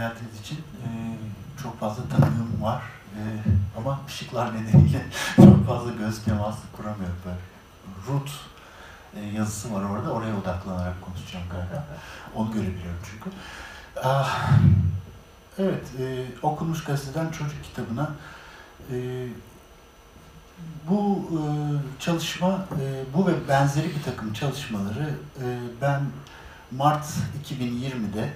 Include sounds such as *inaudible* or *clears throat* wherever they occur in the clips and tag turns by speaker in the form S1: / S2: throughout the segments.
S1: geldiğiniz için e, çok fazla tanıdığım var. E, ama ışıklar nedeniyle *laughs* çok fazla göz teması kuramıyorum böyle. Root e, yazısı var orada. Oraya odaklanarak konuşacağım galiba. Onu görebiliyorum çünkü. Ah, evet, e, okunmuş gazeteden çocuk kitabına e, bu e, çalışma, e, bu ve benzeri bir takım çalışmaları e, ben Mart 2020'de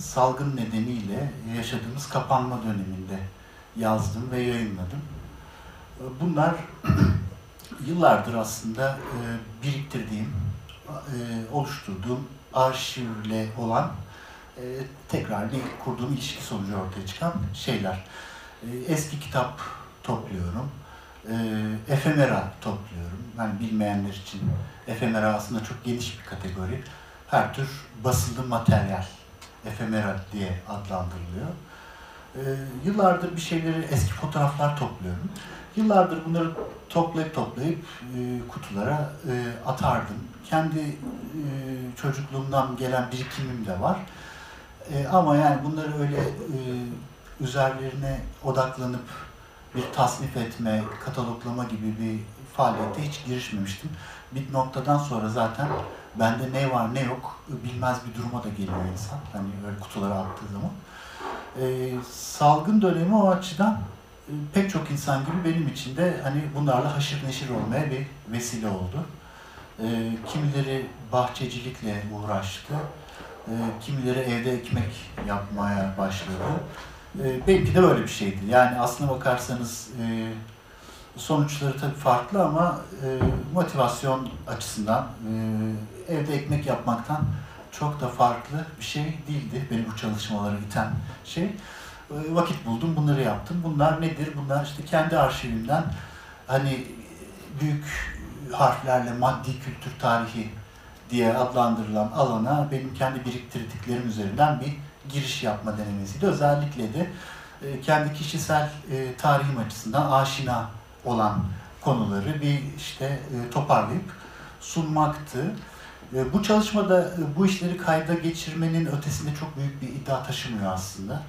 S1: salgın nedeniyle yaşadığımız kapanma döneminde yazdım ve yayınladım. Bunlar *clears throat* yıllardır aslında e, biriktirdiğim, e, oluşturduğum arşivle olan e, tekrar kurduğum ilişki sonucu ortaya çıkan şeyler. Eski kitap topluyorum, efemera topluyorum. Yani bilmeyenler için efemera aslında çok geniş bir kategori. Her tür basılı materyal efemera diye adlandırılıyor. E, yıllardır bir şeyleri, eski fotoğraflar topluyorum. Yıllardır bunları toplayıp toplayıp e, kutulara e, atardım. Kendi e, çocukluğumdan gelen birikimim de var. E, ama yani bunları öyle e, üzerlerine odaklanıp bir tasnif etme, kataloglama gibi bir faaliyete hiç girişmemiştim. Bir noktadan sonra zaten bende ne var ne yok bilmez bir duruma da geliyor insan. Hani öyle kutulara attığı zaman. E, salgın dönemi o açıdan e, pek çok insan gibi benim için de hani bunlarla haşır neşir olmaya bir vesile oldu. E, kimileri bahçecilikle uğraştı, e, kimileri evde ekmek yapmaya başladı. E, belki de böyle bir şeydi. Yani aslına bakarsanız e, sonuçları tabii farklı ama e, motivasyon açısından e, evde ekmek yapmaktan çok da farklı bir şey değildi benim bu çalışmaları iten şey. E, vakit buldum, bunları yaptım. Bunlar nedir? Bunlar işte kendi arşivimden hani büyük harflerle maddi kültür tarihi diye adlandırılan alana benim kendi biriktirdiklerim üzerinden bir giriş yapma denemesiydi. Özellikle de e, kendi kişisel e, tarihim açısından aşina olan konuları bir işte e, toparlayıp sunmaktı. E, bu çalışmada e, bu işleri kayda geçirmenin ötesinde çok büyük bir iddia taşımıyor aslında.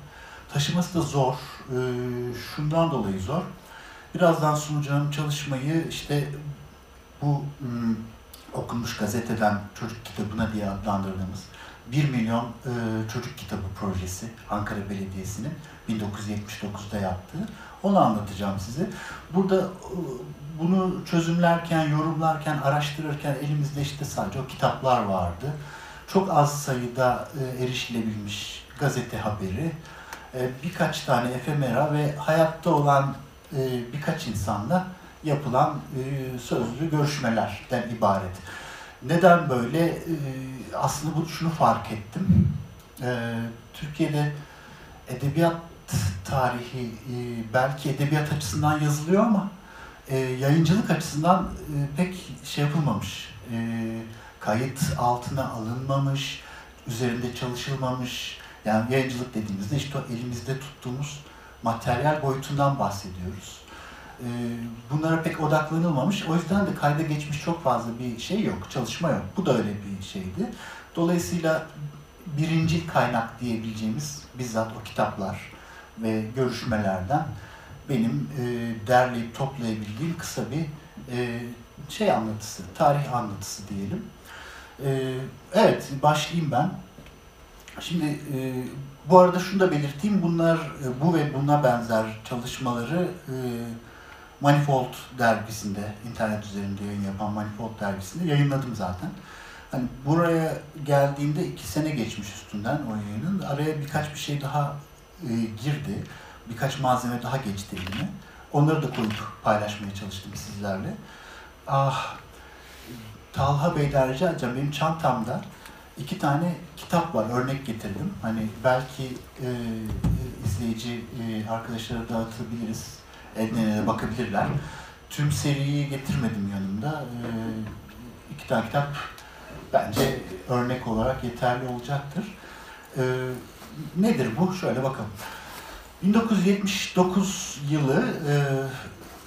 S1: Taşıması da zor. Şundan dolayı zor. Birazdan sunacağım çalışmayı işte bu m, okunmuş gazeteden çocuk kitabına diye adlandırdığımız 1 milyon e, çocuk kitabı projesi Ankara Belediyesi'nin 1979'da yaptığı. Onu anlatacağım size. Burada e, bunu çözümlerken, yorumlarken, araştırırken elimizde işte sadece o kitaplar vardı. Çok az sayıda e, erişilebilmiş gazete haberi, e, birkaç tane efemera ve hayatta olan birkaç insanla yapılan sözlü görüşmelerden ibaret. Neden böyle? Aslında bu şunu fark ettim. Türkiye'de edebiyat tarihi e, belki edebiyat açısından yazılıyor ama e, yayıncılık açısından e, pek şey yapılmamış. E, kayıt altına alınmamış, üzerinde çalışılmamış. Yani yayıncılık dediğimizde işte o elimizde tuttuğumuz materyal boyutundan bahsediyoruz. E, bunlara pek odaklanılmamış. O yüzden de kayda geçmiş çok fazla bir şey yok, çalışma yok. Bu da öyle bir şeydi. Dolayısıyla birincil kaynak diyebileceğimiz bizzat o kitaplar ve görüşmelerden benim e, derleyip toplayabildiğim kısa bir e, şey anlatısı, tarih anlatısı diyelim. E, evet, başlayayım ben. Şimdi e, bu arada şunu da belirteyim, bunlar e, bu ve buna benzer çalışmaları e, Manifold dergisinde, internet üzerinde yayın yapan Manifold dergisinde yayınladım zaten. Hani buraya geldiğimde iki sene geçmiş üstünden o yayının. Araya birkaç bir şey daha e, girdi. Birkaç malzeme daha geçti elime. Onları da koyup paylaşmaya çalıştım sizlerle. Ah, Talha Bey'den rica edeceğim. Benim çantamda iki tane kitap var. Örnek getirdim. Hani belki e, izleyici e, arkadaşlara dağıtabiliriz. Eline bakabilirler. Tüm seriyi getirmedim yanımda. E, iki tane kitap bence örnek olarak yeterli olacaktır. E, nedir bu? Şöyle bakalım. 1979 yılı e,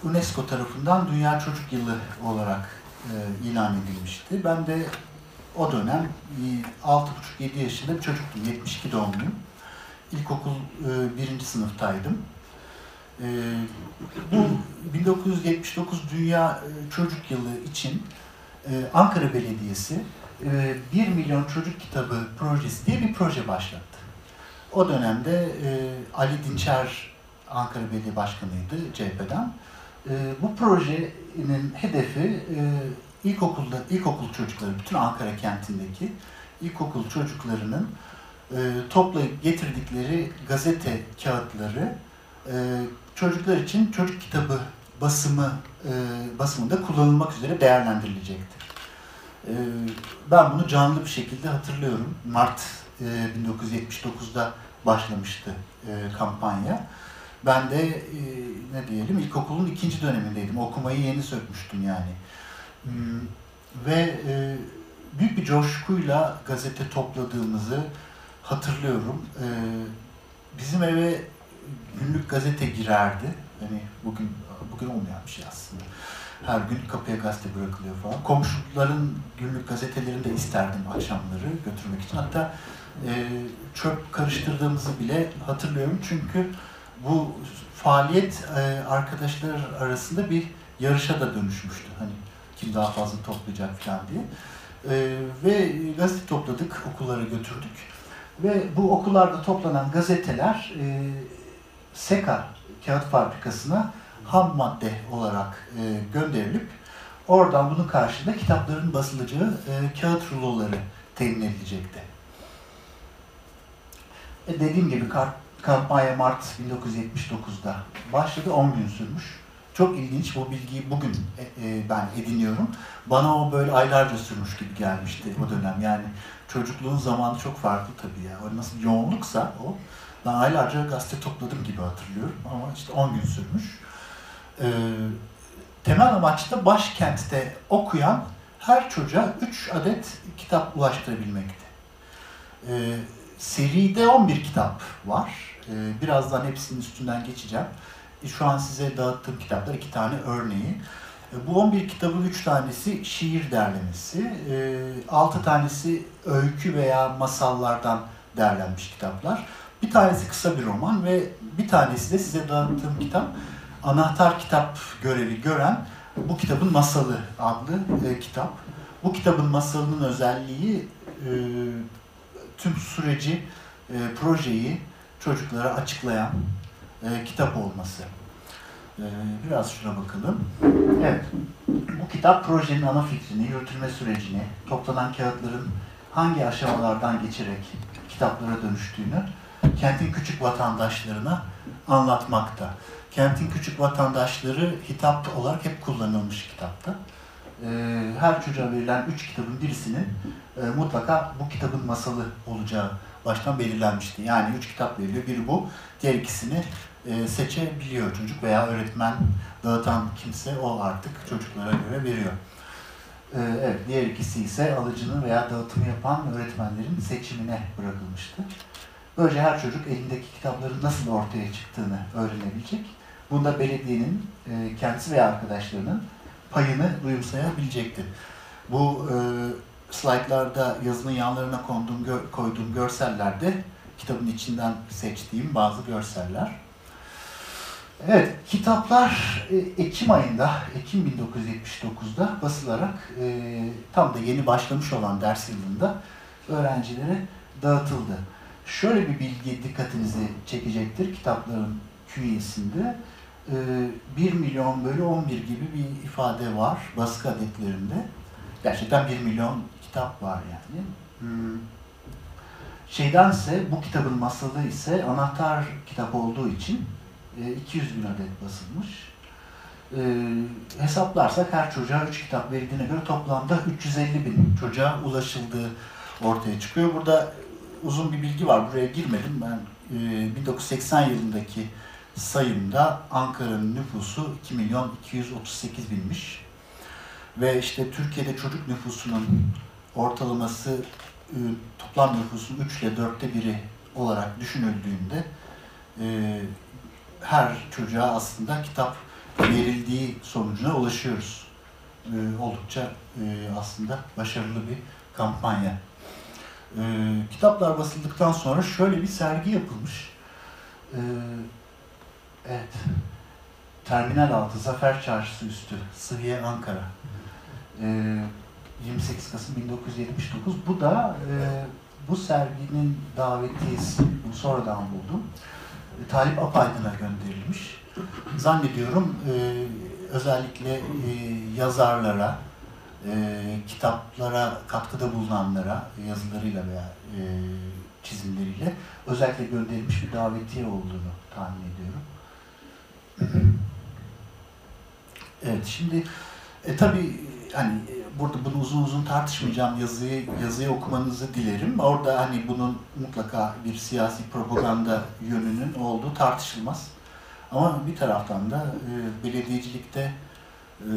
S1: UNESCO tarafından Dünya Çocuk Yılı olarak e, ilan edilmişti. Ben de o dönem 6,5-7 yaşında bir çocuktum. 72 doğumluyum. ilkokul e, birinci sınıftaydım. E, bu 1979 Dünya e, Çocuk Yılı için e, Ankara Belediyesi e, 1 milyon çocuk kitabı projesi diye bir proje başlattı. O dönemde e, Ali Dinçer Ankara Belediye Başkanı'ydı CHP'den. E, bu projenin hedefi e, ilkokulda ilkokul çocukları, bütün Ankara kentindeki ilkokul çocuklarının e, toplayıp getirdikleri gazete kağıtları e, çocuklar için çocuk kitabı basımı e, basımında kullanılmak üzere değerlendirilecekti. E, ben bunu canlı bir şekilde hatırlıyorum. Mart e, 1979'da başlamıştı e, kampanya. Ben de e, ne diyelim ilkokulun ikinci dönemindeydim. Okumayı yeni sökmüştüm yani. Hmm, ve e, büyük bir coşkuyla gazete topladığımızı hatırlıyorum. E, bizim eve günlük gazete girerdi. Hani bugün bugün olmayan bir şey aslında. Her gün kapıya gazete bırakılıyor falan. Komşuların günlük gazetelerini de isterdim akşamları götürmek için. Hatta e, çöp karıştırdığımızı bile hatırlıyorum. Çünkü bu faaliyet e, arkadaşlar arasında bir yarışa da dönüşmüştü. Hani kim daha fazla toplayacak falan diye. E, ve gazete topladık, okullara götürdük. Ve bu okullarda toplanan gazeteler e, SEKA kağıt fabrikasına ham madde olarak e, gönderilip oradan bunun karşılığında kitapların basılacağı e, kağıt ruloları temin edilecekti. E, dediğim gibi kampanya Mart 1979'da başladı, 10 gün sürmüş. Çok ilginç, bu bilgiyi bugün e, e, ben ediniyorum. Bana o böyle aylarca sürmüş gibi gelmişti o dönem. Yani çocukluğun zamanı çok farklı tabii ya. O nasıl yoğunluksa o. Ben aylarca gazete topladım gibi hatırlıyorum ama işte 10 gün sürmüş. Ee, temel amaç da başkentte okuyan her çocuğa 3 adet kitap ulaştırabilmekti. Ee, seride 11 kitap var. Ee, birazdan hepsinin üstünden geçeceğim. E, şu an size dağıttığım kitaplar iki tane örneği. E, bu 11 kitabın 3 tanesi şiir derlemesi, 6 tanesi öykü veya masallardan derlenmiş kitaplar. Bir tanesi kısa bir roman ve bir tanesi de size dağıttığım kitap anahtar kitap görevi gören bu kitabın masalı adlı e, kitap. Bu kitabın masalının özelliği e, tüm süreci, e, projeyi çocuklara açıklayan e, kitap olması. E, biraz şuna bakalım. Evet, bu kitap projenin ana fikrini, yürütülme sürecini, toplanan kağıtların hangi aşamalardan geçerek kitaplara dönüştüğünü kentin küçük vatandaşlarına anlatmakta. Kentin küçük vatandaşları hitap olarak hep kullanılmış kitapta. Ee, her çocuğa verilen üç kitabın birisinin e, mutlaka bu kitabın masalı olacağı baştan belirlenmişti. Yani üç kitap veriliyor. Biri bu, diğer ikisini e, seçebiliyor çocuk veya öğretmen dağıtan kimse o artık çocuklara göre veriyor. Ee, evet, diğer ikisi ise alıcının veya dağıtımı yapan öğretmenlerin seçimine bırakılmıştı. Böylece her çocuk elindeki kitapların nasıl ortaya çıktığını öğrenebilecek. Bunda belediyenin e, kendisi veya arkadaşlarının payını duyumsayabilecekti. Bu e, slaytlarda yazının yanlarına konduğum, gö koyduğum görsellerde kitabın içinden seçtiğim bazı görseller. Evet, kitaplar e, Ekim ayında, Ekim 1979'da basılarak e, tam da yeni başlamış olan ders yılında öğrencilere dağıtıldı. Şöyle bir bilgi dikkatinizi çekecektir kitapların künyesinde. 1 e, milyon bölü 11 gibi bir ifade var baskı adetlerinde. Gerçekten 1 milyon kitap var yani. Hmm. Şeydense bu kitabın masalı ise anahtar kitap olduğu için 200 e, bin adet basılmış. E, hesaplarsak her çocuğa 3 kitap verildiğine göre toplamda 350 bin çocuğa ulaşıldığı ortaya çıkıyor. Burada uzun bir bilgi var. Buraya girmedim. Ben 1980 yılındaki sayımda Ankara'nın nüfusu 2 milyon 238 binmiş. Ve işte Türkiye'de çocuk nüfusunun ortalaması e, toplam nüfusun 3 ile 4'te biri olarak düşünüldüğünde e, her çocuğa aslında kitap verildiği sonucuna ulaşıyoruz. E, oldukça aslında başarılı bir kampanya. Kitaplar basıldıktan sonra şöyle bir sergi yapılmış Terminal altı, Zafer Çarşısı üstü, Sıhhiye Ankara. E, 28 Kasım 1979. Bu da e, bu serginin davetiyesi, bunu sonradan buldum. E, Talip Apaydın'a gönderilmiş. Zannediyorum e, özellikle e, yazarlara, e, kitaplara katkıda bulunanlara yazılarıyla veya e, çizimleriyle özellikle gönderilmiş bir davetiye olduğunu tahmin ediyorum. *laughs* Evet, şimdi e, tabii hani e, burada bunu uzun uzun tartışmayacağım yazıyı yazıyı okumanızı dilerim. Orada hani bunun mutlaka bir siyasi propaganda yönünün olduğu tartışılmaz. Ama bir taraftan da e, belediyecilikte e,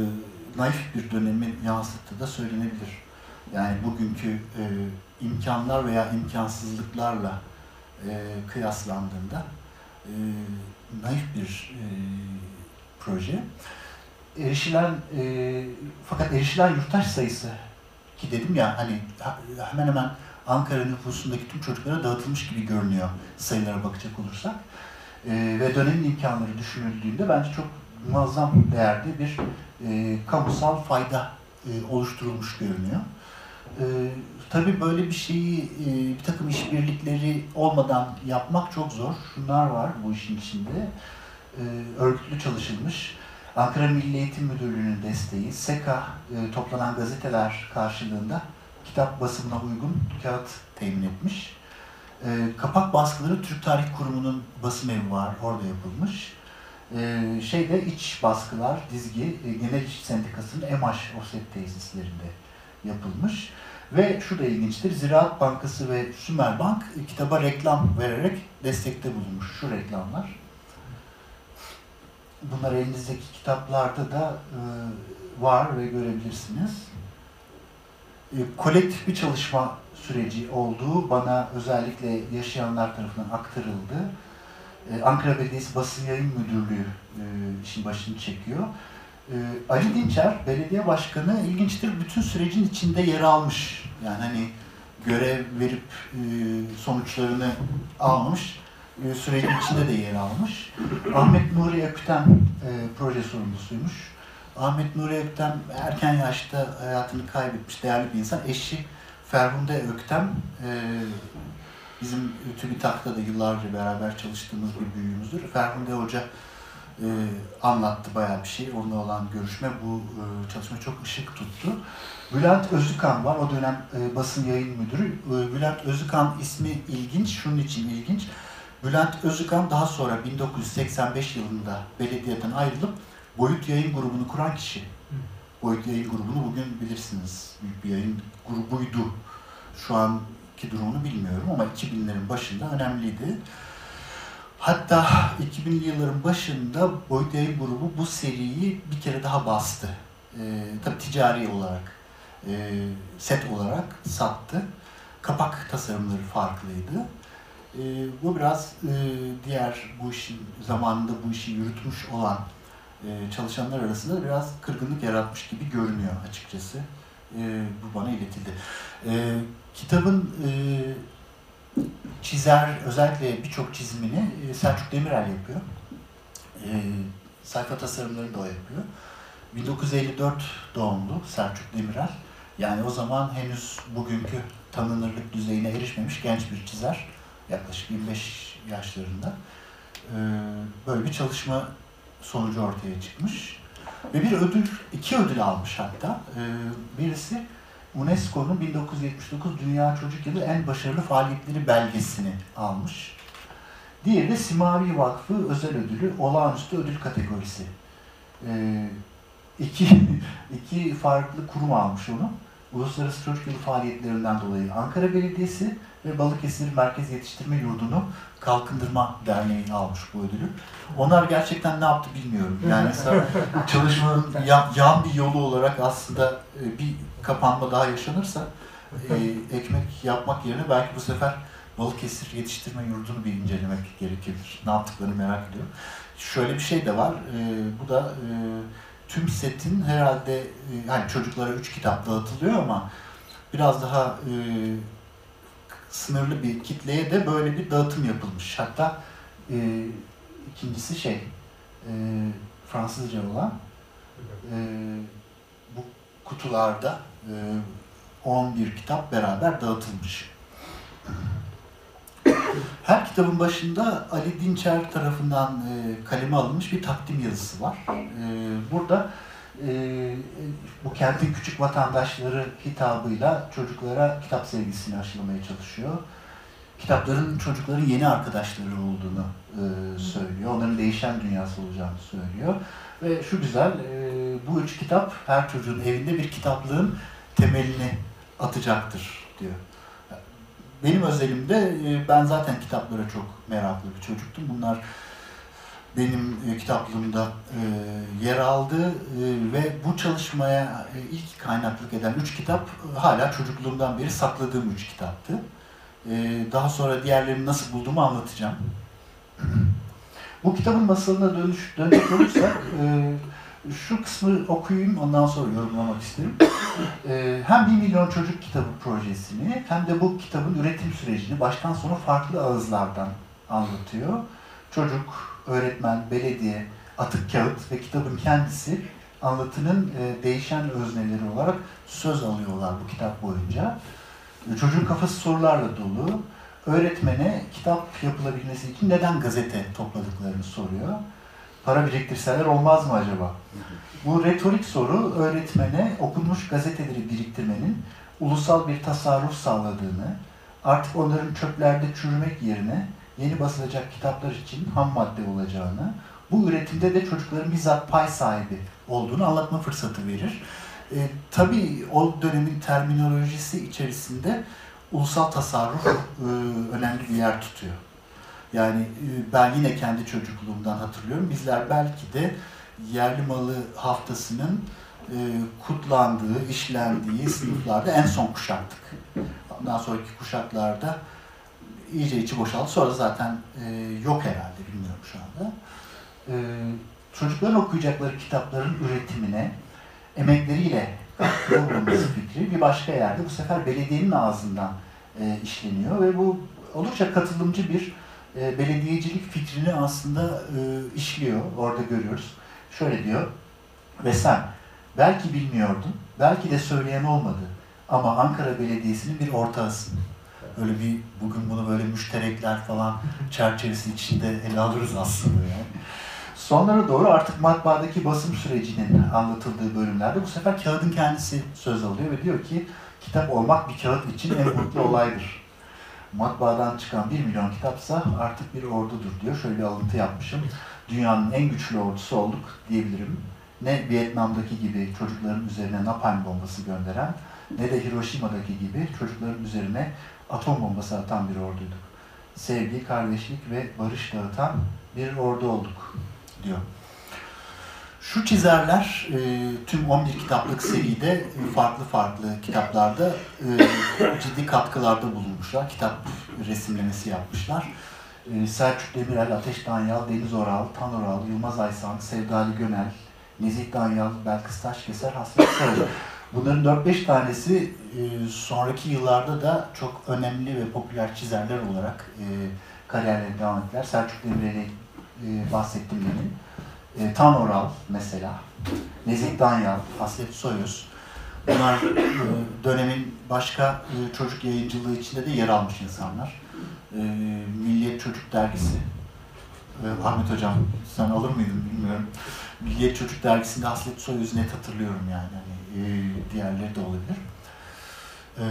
S1: naif bir dönemi yansıttığı da söylenebilir. Yani bugünkü e, imkanlar veya imkansızlıklarla e, kıyaslandığında e, naif bir e, proje. Erişilen e, fakat erişilen yurttaş sayısı ki dedim ya hani hemen hemen Ankara nüfusundaki tüm çocuklara dağıtılmış gibi görünüyor sayılara bakacak olursak. E, ve dönemin imkanları düşünüldüğünde bence çok muazzam değerde bir e, kamusal fayda e, oluşturulmuş görünüyor. E, tabii böyle bir şeyi e, bir takım işbirlikleri olmadan yapmak çok zor. Şunlar var bu işin içinde. E, örgütlü çalışılmış. Ankara Milli Eğitim Müdürlüğü'nün desteği, SEKA e, toplanan gazeteler karşılığında kitap basımına uygun kağıt temin etmiş. Kapak baskıları Türk Tarih Kurumu'nun basım evi var, orada yapılmış. Şeyde iç baskılar, dizgi, Genel İş Sendikası'nın EMAŞ offset tesislerinde yapılmış. Ve şu da ilginçtir, Ziraat Bankası ve Sümer Bank kitaba reklam vererek destekte bulunmuş. Şu reklamlar. Bunlar elinizdeki kitaplarda da e, var ve görebilirsiniz. E, kolektif bir çalışma süreci olduğu bana özellikle yaşayanlar tarafından aktarıldı. E, Ankara Belediyesi Basın Yayın Müdürlüğü e, işin başını çekiyor. E, Ali Dinçer, belediye başkanı ilginçtir bütün sürecin içinde yer almış. Yani hani görev verip e, sonuçlarını almamış e, sürecin içinde de yer almış. Ahmet Nuri Ökten e, proje sorumlusuymuş. Ahmet Nuri Öktem erken yaşta hayatını kaybetmiş değerli bir insan. Eşi Ferhunde Öktem e, bizim TÜBİTAK'ta da yıllarca beraber çalıştığımız bir büyüğümüzdür. Ferhunde Hoca e, anlattı bayağı bir şey. Onunla olan görüşme bu e, çalışma çok ışık tuttu. Bülent Özükan var. O dönem e, basın yayın müdürü. E, Bülent Özükan ismi ilginç. Şunun için ilginç. Bülent Özükan daha sonra 1985 yılında belediyeden ayrılıp Boyut Yayın grubunu kuran kişi. Boyut Yayın grubunu bugün bilirsiniz. Büyük bir yayın grubuydu. Şu anki durumunu bilmiyorum ama 2000'lerin başında önemliydi. Hatta 2000'li yılların başında Yayın grubu bu seriyi bir kere daha bastı. Ee, tabii ticari olarak, e, set olarak sattı. Kapak tasarımları farklıydı. E, bu biraz e, diğer bu işin zamanında bu işi yürütmüş olan e, çalışanlar arasında biraz kırgınlık yaratmış gibi görünüyor açıkçası. E, bu bana iletildi. E, kitabın e, çizer, özellikle birçok çizimini e, Selçuk Demirel yapıyor. E, sayfa tasarımlarını da o yapıyor. 1954 doğumlu Selçuk Demirel. Yani o zaman henüz bugünkü tanınırlık düzeyine erişmemiş genç bir çizer yaklaşık 25 yaşlarında böyle bir çalışma sonucu ortaya çıkmış. Ve bir ödül, iki ödül almış hatta. Birisi UNESCO'nun 1979 Dünya Çocuk Yılı en başarılı faaliyetleri belgesini almış. Diğeri de Simavi Vakfı özel ödülü, olağanüstü ödül kategorisi. İki, *laughs* iki farklı kurum almış onu. Uluslararası Çocuk Yılı faaliyetlerinden dolayı Ankara Belediyesi ve Balıkesir Merkez Yetiştirme Yurdu'nu Kalkındırma Derneği almış bu ödülü. Onlar gerçekten ne yaptı bilmiyorum. Yani *laughs* çalışmanın yan, yan bir yolu olarak aslında e, bir kapanma daha yaşanırsa e, ekmek yapmak yerine belki bu sefer Balıkesir Yetiştirme Yurdu'nu bir incelemek gerekebilir. Ne yaptıklarını merak ediyorum. Şöyle bir şey de var. E, bu da e, tüm setin herhalde e, yani çocuklara üç kitap dağıtılıyor ama biraz daha e, sınırlı bir kitleye de böyle bir dağıtım yapılmış. Hatta e, ikincisi şey e, Fransızca olan e, kutularda e, 11 kitap beraber dağıtılmış. Her kitabın başında Ali Dinçer tarafından e, kaleme alınmış bir takdim yazısı var. E, burada e, bu kentin küçük vatandaşları hitabıyla çocuklara kitap sevgisini aşılamaya çalışıyor. Kitapların çocukların yeni arkadaşları olduğunu e, söylüyor. Onların değişen dünyası olacağını söylüyor. Ve şu güzel, e, bu üç kitap her çocuğun evinde bir kitaplığın temelini atacaktır diyor. Benim özelimde e, ben zaten kitaplara çok meraklı bir çocuktum. Bunlar benim e, kitaplığımda e, yer aldı ve bu çalışmaya ilk kaynaklık eden üç kitap hala çocukluğumdan beri sakladığım üç kitaptı. Daha sonra diğerlerini nasıl bulduğumu anlatacağım. *clears throat* Bu kitabın masalına dönüş, dönecek olursak şu kısmı okuyayım ondan sonra yorumlamak isterim. *coughs* Ee, hem 1 milyon çocuk kitabı projesini hem de bu kitabın üretim sürecini baştan sona farklı ağızlardan anlatıyor. Çocuk, öğretmen, belediye, atık kağıt ve kitabın kendisi anlatının e, değişen özneleri olarak söz alıyorlar bu kitap boyunca. E, çocuğun kafası sorularla dolu. Öğretmene kitap yapılabilmesi için neden gazete topladıklarını soruyor para biriktirseler olmaz mı acaba? Bu retorik soru öğretmene okunmuş gazeteleri biriktirmenin ulusal bir tasarruf sağladığını, artık onların çöplerde çürümek yerine yeni basılacak kitaplar için ham madde olacağını, bu üretimde de çocukların bizzat pay sahibi olduğunu anlatma fırsatı verir. E, tabii o dönemin terminolojisi içerisinde ulusal tasarruf e, önemli bir yer tutuyor. Yani e, ben yine kendi çocukluğumdan hatırlıyorum. Bizler belki de yerli malı haftasının e, kutlandığı, işlendiği sınıflarda en son kuşaktık. Ondan sonraki kuşaklarda iyice içi boşaldı. Sonra zaten e, yok herhalde bilmiyorum şu anda. Çocukların okuyacakları kitapların üretimine emekleriyle bulunması fikri bir başka yerde bu sefer belediyenin ağzından işleniyor ve bu oldukça katılımcı bir e, belediyecilik fikrini aslında e, işliyor. Orada görüyoruz. Şöyle diyor. Ve sen belki bilmiyordun, belki de söyleyen olmadı. Ama Ankara Belediyesi'nin bir ortağısın. Öyle bir bugün bunu böyle müşterekler falan çerçevesi içinde ele alırız aslında yani. Sonlara doğru artık matbaadaki basım sürecinin anlatıldığı bölümlerde bu sefer kağıdın kendisi söz alıyor ve diyor ki kitap olmak bir kağıt için en mutlu olaydır matbaadan çıkan 1 milyon kitapsa artık bir ordudur diyor. Şöyle bir alıntı yapmışım. Dünyanın en güçlü ordusu olduk diyebilirim. Ne Vietnam'daki gibi çocukların üzerine napalm bombası gönderen ne de Hiroşima'daki gibi çocukların üzerine atom bombası atan bir orduyduk. Sevgi, kardeşlik ve barış dağıtan bir ordu olduk diyor. Şu çizerler e, tüm 11 kitaplık seride e, farklı farklı kitaplarda e, *coughs* ciddi katkılarda bulunmuşlar. Kitap resimlemesi yapmışlar. E, Selçuk Demirel, Ateş Danyal, Deniz Oral, Tan Oral, Yılmaz Aysan, Sevdali Gönel, Nezih Danyal, Belkıs Taşkeser, Hasret Sarı. Bunların 4-5 tanesi e, sonraki yıllarda da çok önemli ve popüler çizerler olarak e, kariyerlerine devam ettiler. Selçuk Demirel'i e, bahsettim demin e, Tan Oral mesela, Nezih Danyal, Hasret Soyuz. Bunlar e, dönemin başka e, çocuk yayıncılığı içinde de yer almış insanlar. E, Milliyet Çocuk Dergisi. E, Ahmet Hocam sen alır mıydın bilmiyorum. Milliyet Çocuk Dergisi'nde Hasret Soyuz net hatırlıyorum yani. Hani, e, diğerleri de olabilir. E,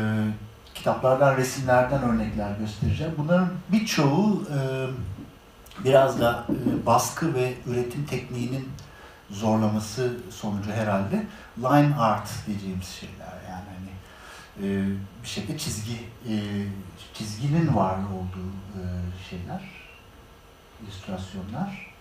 S1: kitaplardan, resimlerden örnekler göstereceğim. Bunların birçoğu e, biraz da e, baskı ve üretim tekniğinin zorlaması sonucu herhalde line art diyeceğimiz şeyler. Yani hani e, bir şekilde çizgi e, çizginin var olduğu şeyler illüstrasyonlar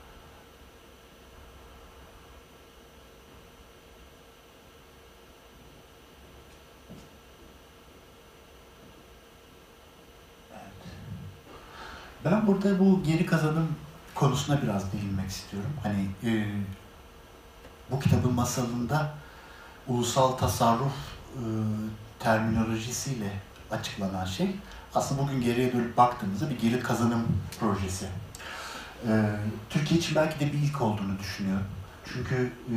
S1: Ben burada bu geri kazanım konusuna biraz değinmek istiyorum. Hani e, bu kitabın masalında ulusal tasarruf e, terminolojisiyle açıklanan şey aslında bugün geriye dönüp baktığımızda bir geri kazanım projesi. E, Türkiye için belki de bir ilk olduğunu düşünüyorum. Çünkü e,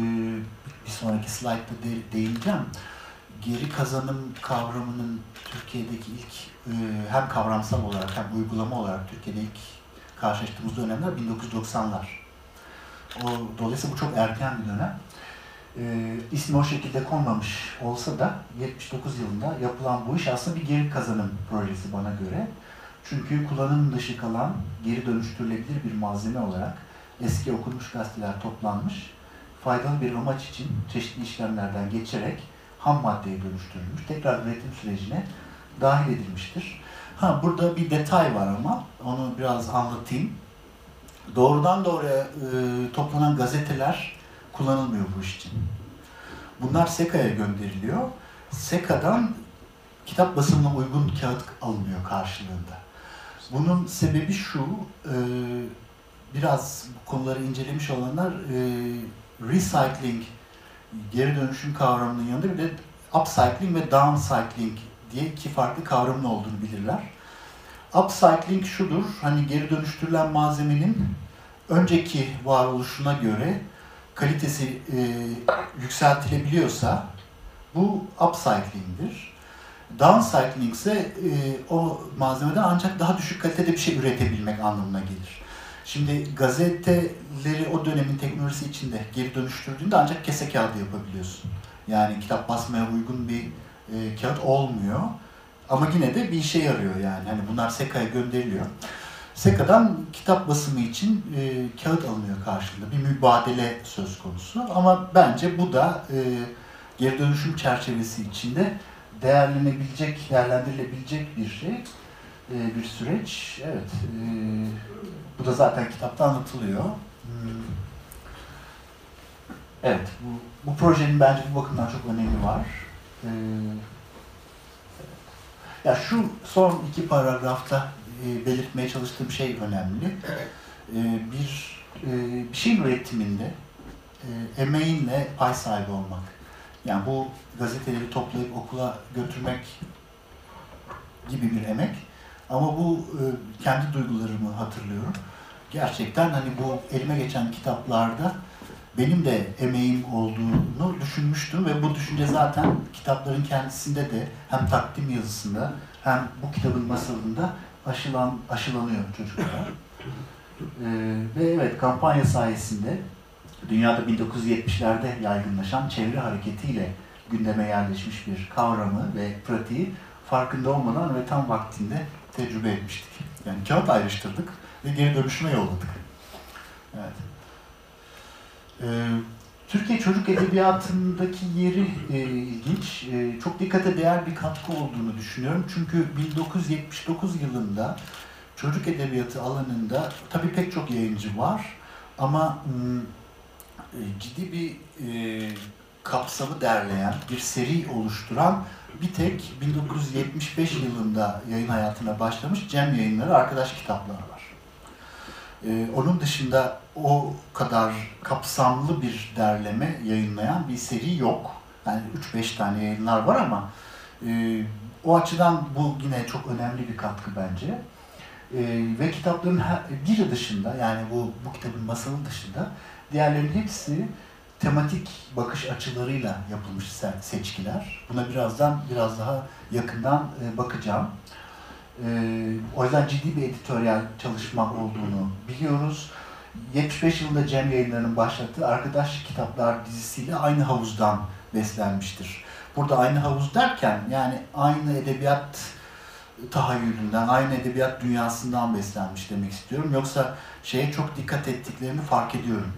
S1: bir sonraki slaytta de, değineceğim. Geri kazanım kavramının Türkiye'deki ilk e, hem kavramsal olarak hem uygulama olarak Türkiye'de ilk karşılaştığımız dönemler 1990'lar. O, dolayısıyla bu çok erken bir dönem. E, ismi o şekilde konmamış olsa da 79 yılında yapılan bu iş aslında bir geri kazanım projesi bana göre. Çünkü kullanım dışı kalan geri dönüştürülebilir bir malzeme olarak eski okunmuş gazeteler toplanmış, faydalı bir amaç için çeşitli işlemlerden geçerek ham maddeye dönüştürülmüş, tekrar üretim sürecine dahil edilmiştir. Ha burada bir detay var ama onu biraz anlatayım. Doğrudan doğruya e, toplanan gazeteler kullanılmıyor bu iş için. Bunlar SEKA'ya gönderiliyor. SEKA'dan kitap basımına uygun kağıt alınıyor karşılığında. Bunun sebebi şu, e, biraz bu konuları incelemiş olanlar e, recycling, geri dönüşüm kavramının yanında bir de upcycling ve downcycling diye iki farklı kavramın olduğunu bilirler. Upcycling şudur, hani geri dönüştürülen malzemenin önceki varoluşuna göre kalitesi e, yükseltilebiliyorsa bu upcycling'dir. Downcycling ise e, o malzemeden ancak daha düşük kalitede bir şey üretebilmek anlamına gelir. Şimdi gazeteleri o dönemin teknolojisi içinde geri dönüştürdüğünde ancak kese kağıdı yapabiliyorsun. Yani kitap basmaya uygun bir e, kağıt olmuyor. Ama yine de bir işe yarıyor yani. Hani bunlar SEKA'ya gönderiliyor. SEKA'dan kitap basımı için e, kağıt alınıyor karşılığında. Bir mübadele söz konusu. Ama bence bu da e, geri dönüşüm çerçevesi içinde değerlenebilecek, değerlendirilebilecek bir şey, e, bir süreç. Evet, e, bu da zaten kitapta anlatılıyor. Hmm. Evet, bu, bu projenin bence bu bakımdan çok önemi var. E, ya şu son iki paragrafta e, belirtmeye çalıştığım şey önemli. E, bir e, bir şeyin üretiminde e, emeğinle pay sahibi olmak. Yani bu gazeteleri toplayıp okula götürmek gibi bir emek. Ama bu e, kendi duygularımı hatırlıyorum. Gerçekten hani bu elime geçen kitaplarda benim de emeğim olduğunu düşünmüştüm ve bu düşünce zaten kitapların kendisinde de hem takdim yazısında hem bu kitabın masalında aşılan, aşılanıyor çocuklara. Ee, ve evet kampanya sayesinde dünyada 1970'lerde yaygınlaşan çevre hareketiyle gündeme yerleşmiş bir kavramı ve pratiği farkında olmadan ve tam vaktinde tecrübe etmiştik. Yani kağıt ayrıştırdık ve geri dönüşüme yolladık. Evet. Ee, Türkiye çocuk edebiyatındaki yeri e, ilginç. E, çok dikkate değer bir katkı olduğunu düşünüyorum. Çünkü 1979 yılında çocuk edebiyatı alanında tabii pek çok yayıncı var ama e, ciddi bir e, kapsamı derleyen, bir seri oluşturan bir tek 1975 yılında yayın hayatına başlamış Cem Yayınları Arkadaş Kitapları var. Ee, onun dışında o kadar kapsamlı bir derleme yayınlayan bir seri yok. Yani 3-5 tane yayınlar var ama e, o açıdan bu yine çok önemli bir katkı bence. E, ve kitapların her, biri dışında yani bu, bu kitabın masalın dışında diğerlerinin hepsi tematik bakış açılarıyla yapılmış seçkiler. Buna birazdan biraz daha yakından e, bakacağım. E, o yüzden ciddi bir editoryal çalışma olduğunu biliyoruz. 75 yılında Cem Yayınları'nın başlattığı Arkadaş Kitaplar dizisiyle aynı havuzdan beslenmiştir. Burada aynı havuz derken yani aynı edebiyat tahayyülünden, aynı edebiyat dünyasından beslenmiş demek istiyorum. Yoksa şeye çok dikkat ettiklerini fark ediyorum.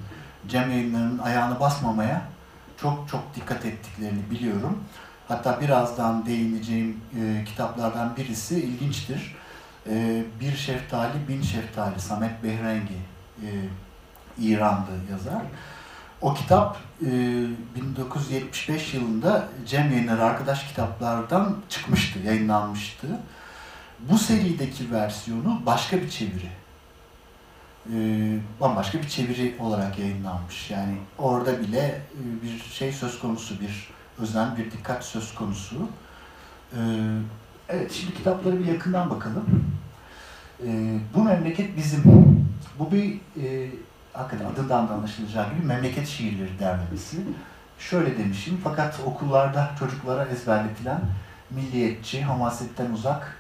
S1: Cem Yayınları'nın ayağını basmamaya çok çok dikkat ettiklerini biliyorum. Hatta birazdan değineceğim e, kitaplardan birisi ilginçtir. E, Bir Şeftali, Bin Şeftali, Samet Behrengi e, İranlı yazar. O kitap e, 1975 yılında Cem Yayınları Arkadaş Kitaplardan çıkmıştı, yayınlanmıştı. Bu serideki versiyonu başka bir çeviri e, bambaşka bir çeviri olarak yayınlanmış. Yani orada bile e, bir şey söz konusu, bir özen, bir dikkat söz konusu. E, evet, şimdi kitapları bir yakından bakalım. Bu memleket bizim. Bu bir hakikaten adından da anlaşılacağı gibi memleket şiirleri derlemesi. Şöyle demişim, fakat okullarda çocuklara ezberletilen milliyetçi, hamasetten uzak,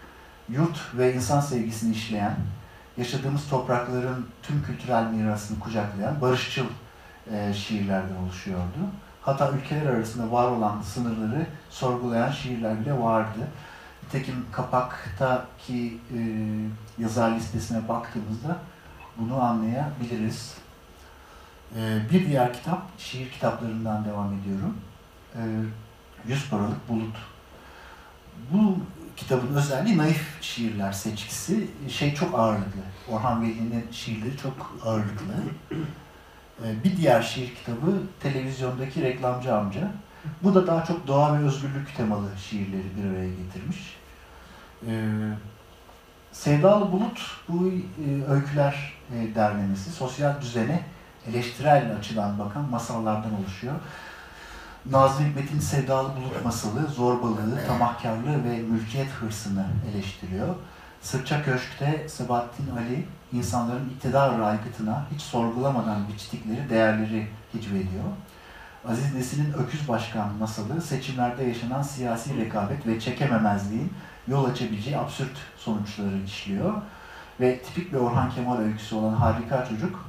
S1: yurt ve insan sevgisini işleyen, yaşadığımız toprakların tüm kültürel mirasını kucaklayan barışçıl e, şiirlerden oluşuyordu. Hatta ülkeler arasında var olan sınırları sorgulayan şiirler bile vardı. Nitekim kapaktaki e, yazar listesine baktığımızda bunu anlayabiliriz. E, bir diğer kitap, şiir kitaplarından devam ediyorum. E, Yüz Paralık Bulut. Bu kitabın özelliği naif şiirler seçkisi. Şey çok ağırlıklı. Orhan Veli'nin şiirleri çok ağırlıklı. Ee, bir diğer şiir kitabı televizyondaki reklamcı amca. Bu da daha çok doğa ve özgürlük temalı şiirleri bir araya getirmiş. Ee, Sevdalı Bulut bu e, öyküler e, derlemesi, sosyal düzene eleştirel açıdan bakan masallardan oluşuyor. Nazım Hikmet'in Sevdalı Bulut masalı, zorbalığı, tamahkarlığı ve mülkiyet hırsını eleştiriyor. Sırça Köşk'te Sebahattin Ali, insanların iktidar aygıtına hiç sorgulamadan biçtikleri değerleri hicvediyor. Aziz Nesin'in Öküz Başkan masalı, seçimlerde yaşanan siyasi rekabet ve çekememezliğin yol açabileceği absürt sonuçları işliyor. Ve tipik bir Orhan Kemal öyküsü olan Harika Çocuk,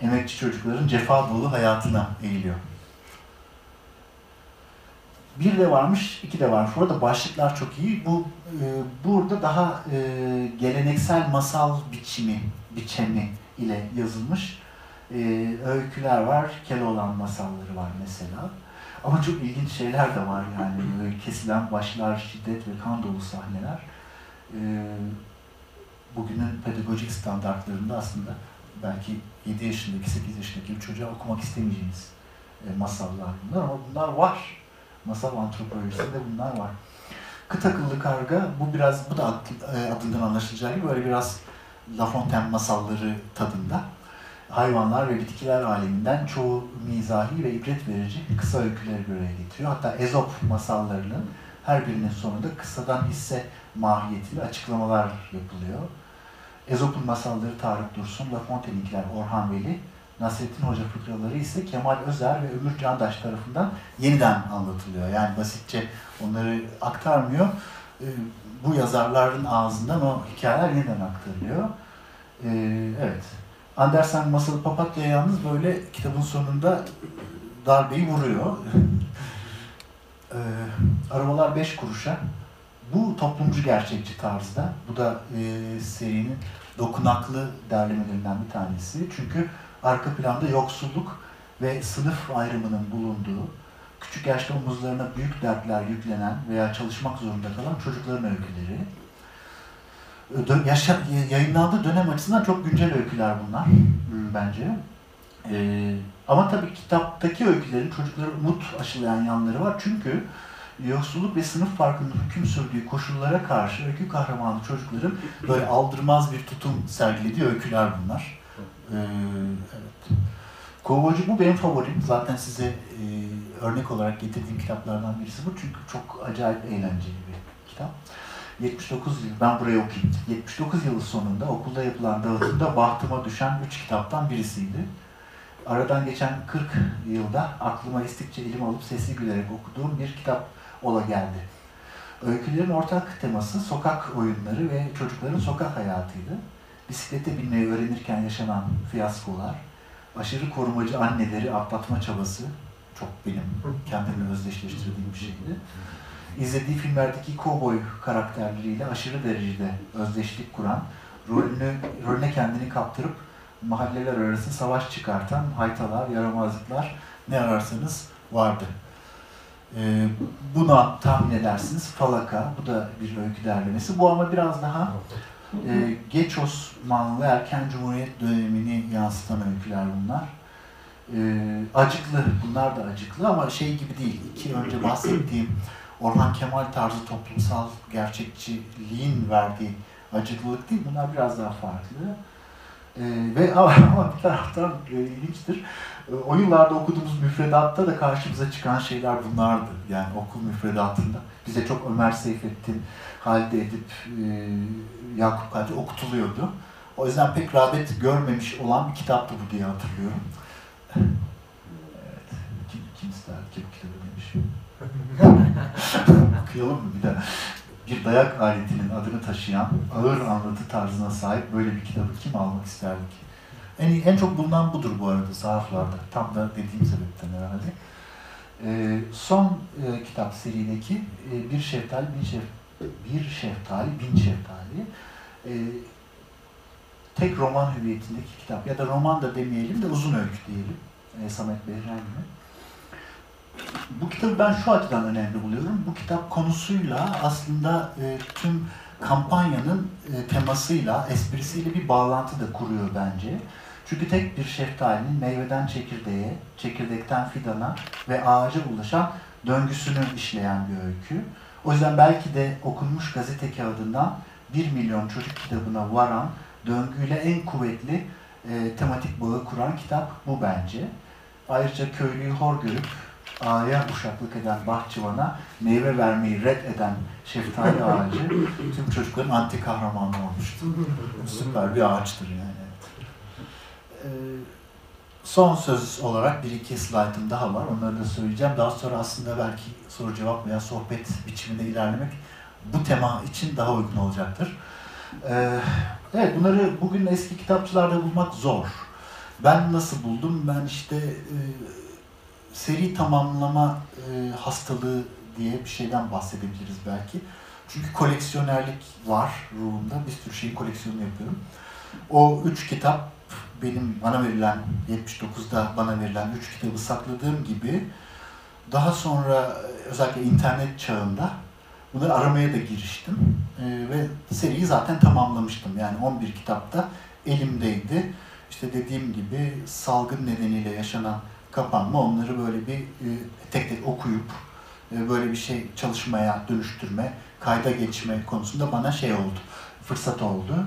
S1: emekçi çocukların cefa dolu hayatına eğiliyor. Bir de varmış, iki de varmış. Burada başlıklar çok iyi. Bu e, burada daha e, geleneksel masal biçimi, biçemi ile yazılmış e, öyküler var. Keloğlan masalları var mesela. Ama çok ilginç şeyler de var yani. *laughs* Böyle kesilen başlar, şiddet ve kan dolu sahneler. E, bugünün pedagojik standartlarında aslında belki 7 yaşındaki, 8 yaşındaki bir çocuğa okumak istemeyeceğiniz e, masallar bunlar ama bunlar var masal antropolojisinde bunlar var. Kıt akıllı karga, bu biraz, bu da e, adından anlaşılacağı gibi böyle biraz La Fontaine masalları tadında. Hayvanlar ve bitkiler aleminden çoğu mizahi ve ibret verici kısa öyküleri araya getiriyor. Hatta Ezop masallarının her birinin sonunda kısadan hisse mahiyetiyle açıklamalar yapılıyor. Ezop'un masalları Tarık Dursun, La Fontaine'inkiler Orhan Veli, Nasrettin Hoca fıkraları ise Kemal Özer ve Ömür Candaş tarafından yeniden anlatılıyor. Yani basitçe onları aktarmıyor. Ee, bu yazarların ağzından o hikayeler yeniden aktarılıyor. Ee, evet. Andersen Masalı Papatya yalnız böyle kitabın sonunda darbeyi vuruyor. *laughs* Ee, arabalar beş kuruşa. Bu toplumcu gerçekçi tarzda. Bu da e, serinin dokunaklı derlemelerinden bir tanesi. Çünkü arka planda yoksulluk ve sınıf ayrımının bulunduğu, küçük yaşta omuzlarına büyük dertler yüklenen veya çalışmak zorunda kalan çocukların öyküleri. Yaşa, yayınlandığı dönem açısından çok güncel öyküler bunlar bence. Ee, ama tabii kitaptaki öykülerin çocuklara umut aşılayan yanları var. Çünkü yoksulluk ve sınıf farkının hüküm sürdüğü koşullara karşı öykü kahramanı çocukların böyle aldırmaz bir tutum sergilediği öyküler bunlar. Ee, evet. Kovboycu bu benim favorim. Zaten size e, örnek olarak getirdiğim kitaplardan birisi bu. Çünkü çok acayip eğlenceli bir kitap. 79 yıl, ben buraya okuyayım. 79 yılı sonunda okulda yapılan dağıtımda bahtıma düşen 3 kitaptan birisiydi. Aradan geçen 40 yılda aklıma istikçe elim alıp sesli gülerek okuduğum bir kitap ola geldi. Öykülerin ortak teması sokak oyunları ve çocukların sokak hayatıydı bisiklete binmeyi öğrenirken yaşanan fiyaskolar, aşırı korumacı anneleri atlatma çabası, çok benim kendimle özdeşleştirdiğim bir şeydi. İzlediği filmlerdeki kovboy karakterleriyle aşırı derecede özdeşlik kuran, rolünü, rolüne kendini kaptırıp mahalleler arası savaş çıkartan haytalar, yaramazlıklar ne ararsanız vardı. Ee, buna tahmin edersiniz Falaka, bu da bir öykü derlemesi. Bu ama biraz daha e, geç Osmanlı erken Cumhuriyet dönemini yansıtan öyküler bunlar. E, acıklı, bunlar da acıklı ama şey gibi değil. İki önce bahsettiğim Orhan Kemal tarzı toplumsal gerçekçiliğin verdiği acıklılık değil. Bunlar biraz daha farklı. E, ve *laughs* ama bir taraftan e, ilginçtir. E, o yıllarda okuduğumuz müfredatta da karşımıza çıkan şeyler bunlardı. Yani okul müfredatında. Bize çok Ömer Seyfettin, Halide Edip, e, Yakup Kadri okutuluyordu. O yüzden pek rağbet görmemiş olan bir kitaptı bu diye hatırlıyorum. evet. Kim, kim ister ki bu kitabı demiş. *laughs* Okuyalım mı bir daha? Bir dayak aletinin adını taşıyan, ağır anlatı tarzına sahip böyle bir kitabı kim almak isterdi ki? En, en çok bulunan budur bu arada sahaflarda. Tam da dediğim sebepten herhalde. Ee, son e, kitap serideki e, Bir Şeftali, Bin Şef, Bir Şeftali, Bin Şeftali e, tek roman hüviyetindeki kitap ya da roman da demeyelim de uzun öykü diyelim. E, Samet Behren'le. Bu kitabı ben şu açıdan önemli buluyorum. Bu kitap konusuyla aslında e, tüm kampanyanın e, temasıyla, esprisiyle bir bağlantı da kuruyor bence. Çünkü tek bir şeftalinin meyveden çekirdeğe, çekirdekten fidana ve ağaca ulaşan döngüsünü işleyen bir öykü. O yüzden belki de okunmuş gazete kağıdından 1 milyon çocuk kitabına varan döngüyle en kuvvetli e, tematik bağı kuran kitap bu bence. Ayrıca köylüyü hor görüp ağaya uşaklık eden bahçıvana meyve vermeyi red eden şeftali ağacı *laughs* tüm çocukların anti kahramanı olmuştu. Süper bir ağaçtır yani. Ee, son söz olarak bir iki slaytım daha var. Onları da söyleyeceğim. Daha sonra aslında belki soru cevap veya sohbet biçiminde ilerlemek bu tema için daha uygun olacaktır. Ee, evet bunları bugün eski kitapçılarda bulmak zor. Ben nasıl buldum? Ben işte e, seri tamamlama e, hastalığı diye bir şeyden bahsedebiliriz belki. Çünkü koleksiyonerlik var ruhumda. Bir sürü şeyin koleksiyonunu yapıyorum. O üç kitap benim bana verilen 79'da bana verilen üç kitabı sakladığım gibi daha sonra özellikle internet çağında bunları aramaya da giriştim. E, ve seriyi zaten tamamlamıştım. Yani 11 kitapta elimdeydi. İşte dediğim gibi salgın nedeniyle yaşanan kapanma onları böyle bir e, tek tek okuyup e, böyle bir şey çalışmaya dönüştürme, kayda geçme konusunda bana şey oldu, fırsat oldu.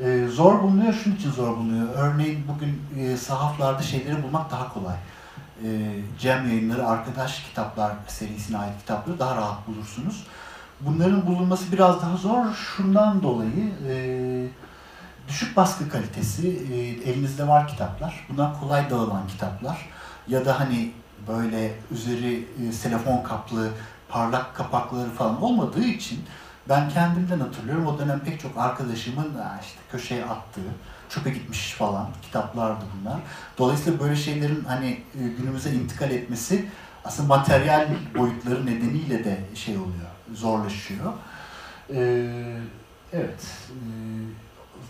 S1: E, zor bulunuyor, şunun için zor bulunuyor. Örneğin bugün e, sahaflarda şeyleri bulmak daha kolay. E, Cem yayınları arkadaş kitaplar serisine ait kitapları daha rahat bulursunuz. Bunların bulunması biraz daha zor. Şundan dolayı e, düşük baskı kalitesi, e, elinizde var kitaplar. Bunlar kolay dağılan kitaplar. Ya da hani böyle üzeri e, selefon kaplı, parlak kapakları falan olmadığı için ben kendimden hatırlıyorum. O dönem pek çok arkadaşımın işte köşeye attığı, çöpe gitmiş falan kitaplardı bunlar. Dolayısıyla böyle şeylerin hani e, günümüze intikal etmesi aslında materyal boyutları nedeniyle de şey oluyor, zorlaşıyor. Ee, evet. Ee,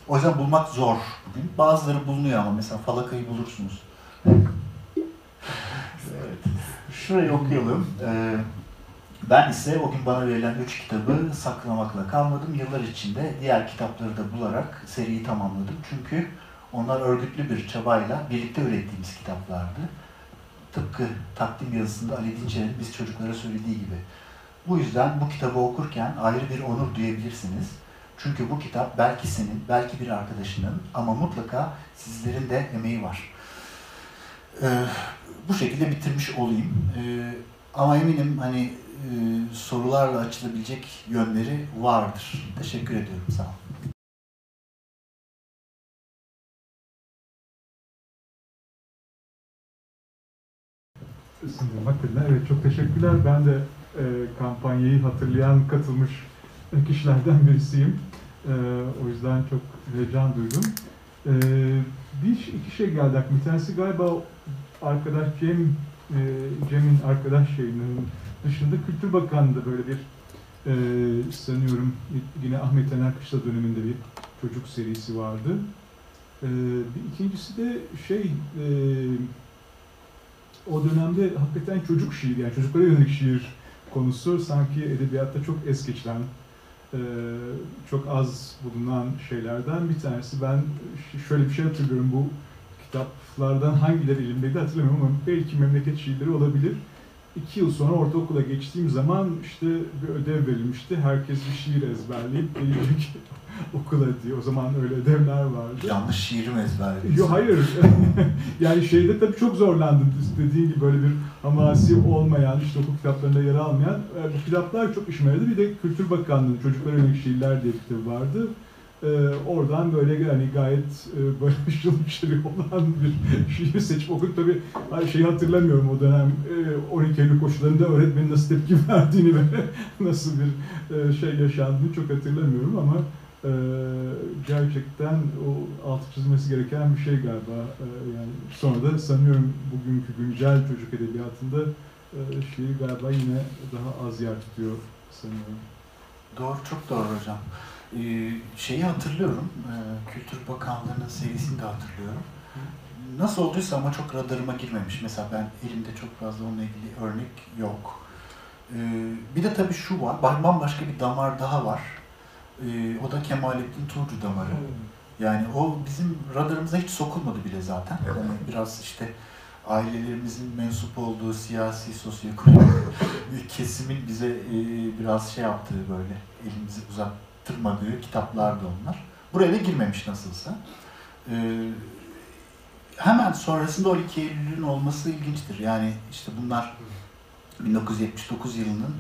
S1: o yüzden bulmak zor bugün. Bazıları bulunuyor ama mesela falakayı bulursunuz. evet. Şurayı okuyalım. Ee, ben ise o gün bana verilen üç kitabı saklamakla kalmadım. Yıllar içinde diğer kitapları da bularak seriyi tamamladım. Çünkü onlar örgütlü bir çabayla birlikte ürettiğimiz kitaplardı. Tıpkı takdim yazısında Ali Dinçer'in biz çocuklara söylediği gibi. Bu yüzden bu kitabı okurken ayrı bir onur duyabilirsiniz. Çünkü bu kitap belki senin, belki bir arkadaşının ama mutlaka sizlerin de emeği var. Ee, bu şekilde bitirmiş olayım. Ee, ama eminim hani e, sorularla açılabilecek yönleri vardır. Teşekkür ediyorum. Sağ olun.
S2: Hakikaten evet çok teşekkürler. Ben de e, kampanyayı hatırlayan, katılmış kişilerden birisiyim. E, o yüzden çok heyecan duydum. E, bir iki şey geldi. Bir tanesi galiba arkadaş Cem, e, Cem'in arkadaş şeyinin dışında Kültür Bakanlığı böyle bir e, sanıyorum yine Ahmet Taner Kışla döneminde bir çocuk serisi vardı. E, bir ikincisi de şey e, o dönemde hakikaten çocuk şiir yani çocuklara yönelik şiir konusu sanki edebiyatta çok es geçilen e, çok az bulunan şeylerden bir tanesi. Ben şöyle bir şey hatırlıyorum bu kitaplardan hangileri elimdeydi hatırlamıyorum ama belki memleket şiirleri olabilir. İki yıl sonra ortaokula geçtiğim zaman işte bir ödev verilmişti. Herkes bir şiir ezberleyip gelecek *laughs* okula diye. O zaman öyle ödevler vardı.
S1: Yanlış şiiri mi ezberlediniz?
S2: Yok hayır. *laughs* yani şeyde tabii çok zorlandım. Dediğim gibi böyle bir hamasi olmayan, işte okul kitaplarında yer almayan. Bu kitaplar çok işime yaradı. Bir de Kültür Bakanlığı'nın Çocuklara Yönelik Şiirler diye bir kitabı vardı. Ee, oradan böyle yani gayet e, böyle ışıl ışıl olan bir *laughs* şiir seçip okudum. Tabii şeyi hatırlamıyorum o dönem. E, 12 Eylül koşullarında öğretmenin nasıl tepki *laughs* verdiğini ve nasıl bir e, şey yaşandığını çok hatırlamıyorum ama e, gerçekten o altı çizmesi gereken bir şey galiba. E, yani sonra da sanıyorum bugünkü güncel çocuk edebiyatında e, şiir galiba yine daha az yer tutuyor sanıyorum.
S1: Doğru, çok doğru hocam. Ee, şeyi hatırlıyorum, e, Kültür Bakanlığı'nın serisini de hatırlıyorum. Nasıl olduysa ama çok radarıma girmemiş. Mesela ben elimde çok fazla onunla ilgili örnek yok. Ee, bir de tabii şu var, ba- bambaşka bir damar daha var. Ee, o da Kemalettin Tuğcu damarı. Yani o bizim radarımıza hiç sokulmadı bile zaten.
S3: Evet.
S1: Yani biraz işte ailelerimizin mensup olduğu siyasi, sosyoekonomik *laughs* kesimin bize e, biraz şey yaptığı böyle elimizi uzattırmadığı kitaplardı onlar. Buraya da girmemiş nasılsa. E, hemen sonrasında 12 Eylül'ün olması ilginçtir. Yani işte bunlar 1979 yılının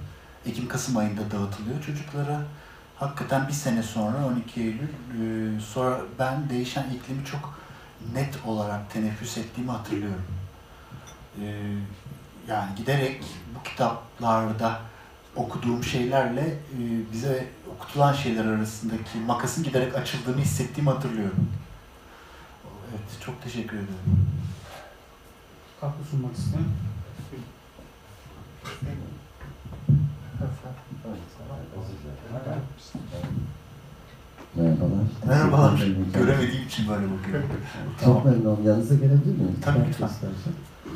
S1: Ekim-Kasım ayında dağıtılıyor çocuklara. Hakikaten bir sene sonra 12 Eylül e, sonra ben değişen iklimi çok net olarak teneffüs ettiğimi hatırlıyorum. E, yani giderek bu kitaplarda okuduğum şeylerle e, bize okutulan şeyler arasındaki makasın giderek açıldığını hissettiğimi hatırlıyorum. Evet, çok teşekkür ederim.
S4: Katkı sunmak isteyen.
S5: Merhabalar.
S1: Merhabalar. Göremediğim için böyle bakıyorum.
S5: Çok
S1: Tamam.
S5: memnun oldum. Yanınıza gelebilir miyim?
S1: Tabii, lütfen.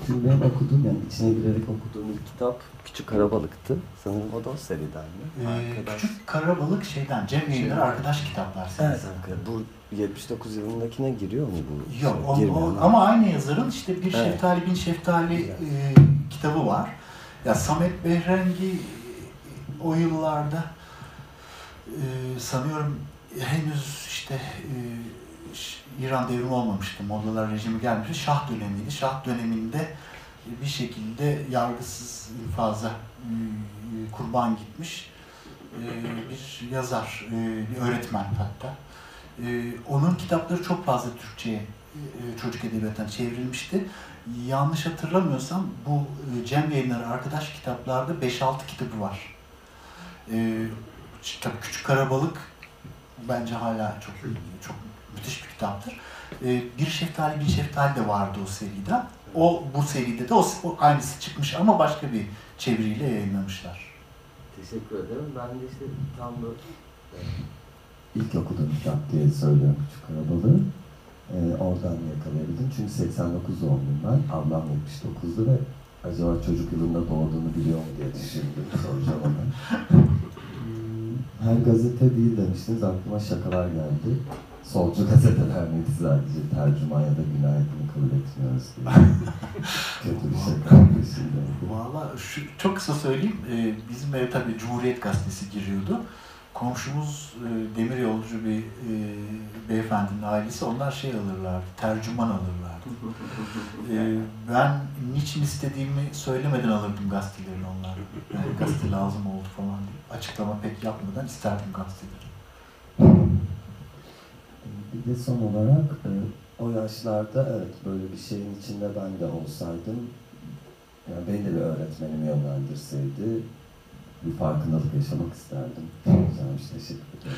S5: Şimdi benim okuduğum yani içine girerek okuduğum ilk kitap Küçük Karabalık'tı. Sanırım o da o seriden mi?
S1: Ee,
S5: Arkadaş.
S1: küçük karabalık şeyden, Cem Yayınları
S5: Şey-
S1: arkadaş kitaplar
S5: Evet,
S1: serisi.
S5: arkadaş. Bu 79 yılındakine giriyor mu bu?
S1: Yok,
S5: şey?
S1: o- o- ama aynı yazarın işte Bir
S5: Evet.
S1: Şeftali Bin Şeftali
S5: Güzel.
S1: e, kitabı var. Ya Samet Behrengi e, o yıllarda e, sanıyorum henüz işte e, İran devrimi olmamıştı. Mollalar rejimi gelmişti. Şah dönemiydi. Şah döneminde bir şekilde yargısız infaza e, kurban gitmiş e, bir yazar, e, bir öğretmen hatta. Onun kitapları çok fazla Türkçe'ye çocuk edebiyatına çevrilmişti. Yanlış hatırlamıyorsam bu Cem Yayınları arkadaş kitaplarda 5-6 kitabı var. Tabii Küçük Karabalık bence hala çok çok müthiş bir kitaptır. E, bir Şeftali Bir Şeftali de vardı o seride. O bu seride de o, o aynısı çıkmış ama başka bir çeviriyle yayınlamışlar.
S5: Teşekkür ederim. Ben de işte tam da ilk okuduğum kitap diye söylüyorum Küçük Karabalığı. Ee, oradan yakalayabildim. Çünkü 89 doğumluyum ben. Ablam 79'du ve acaba çocuk yılında doğduğunu biliyor mu diye düşündüm. Soracağım *laughs* ona. Her gazete değil demiştiniz. Aklıma şakalar geldi. Solcu gazeteler miydi sadece? Tercüman ya da günaydın kabul etmiyoruz diye. *laughs* Kötü bir şaka peşindeydi.
S1: Valla çok kısa söyleyeyim. Ee, bizim eve tabii Cumhuriyet Gazetesi giriyordu. Komşumuz e, demir yolcu bir e, beyefendinin ailesi onlar şey alırlardı, tercüman alırlardı. *laughs* Ee, ben niçin istediğimi söylemeden alırdım gazetelerini onlardan. Yani gazete lazım oldu falan diye. Açıklama pek yapmadan isterdim gazeteleri.
S5: Bir de son olarak e, o yaşlarda evet böyle bir şeyin içinde ben de olsaydım yani beni de bir öğretmenim yönlendirseydi bir farkındalık yaşamak isterdim. Güzelmiş, teşekkür ederim.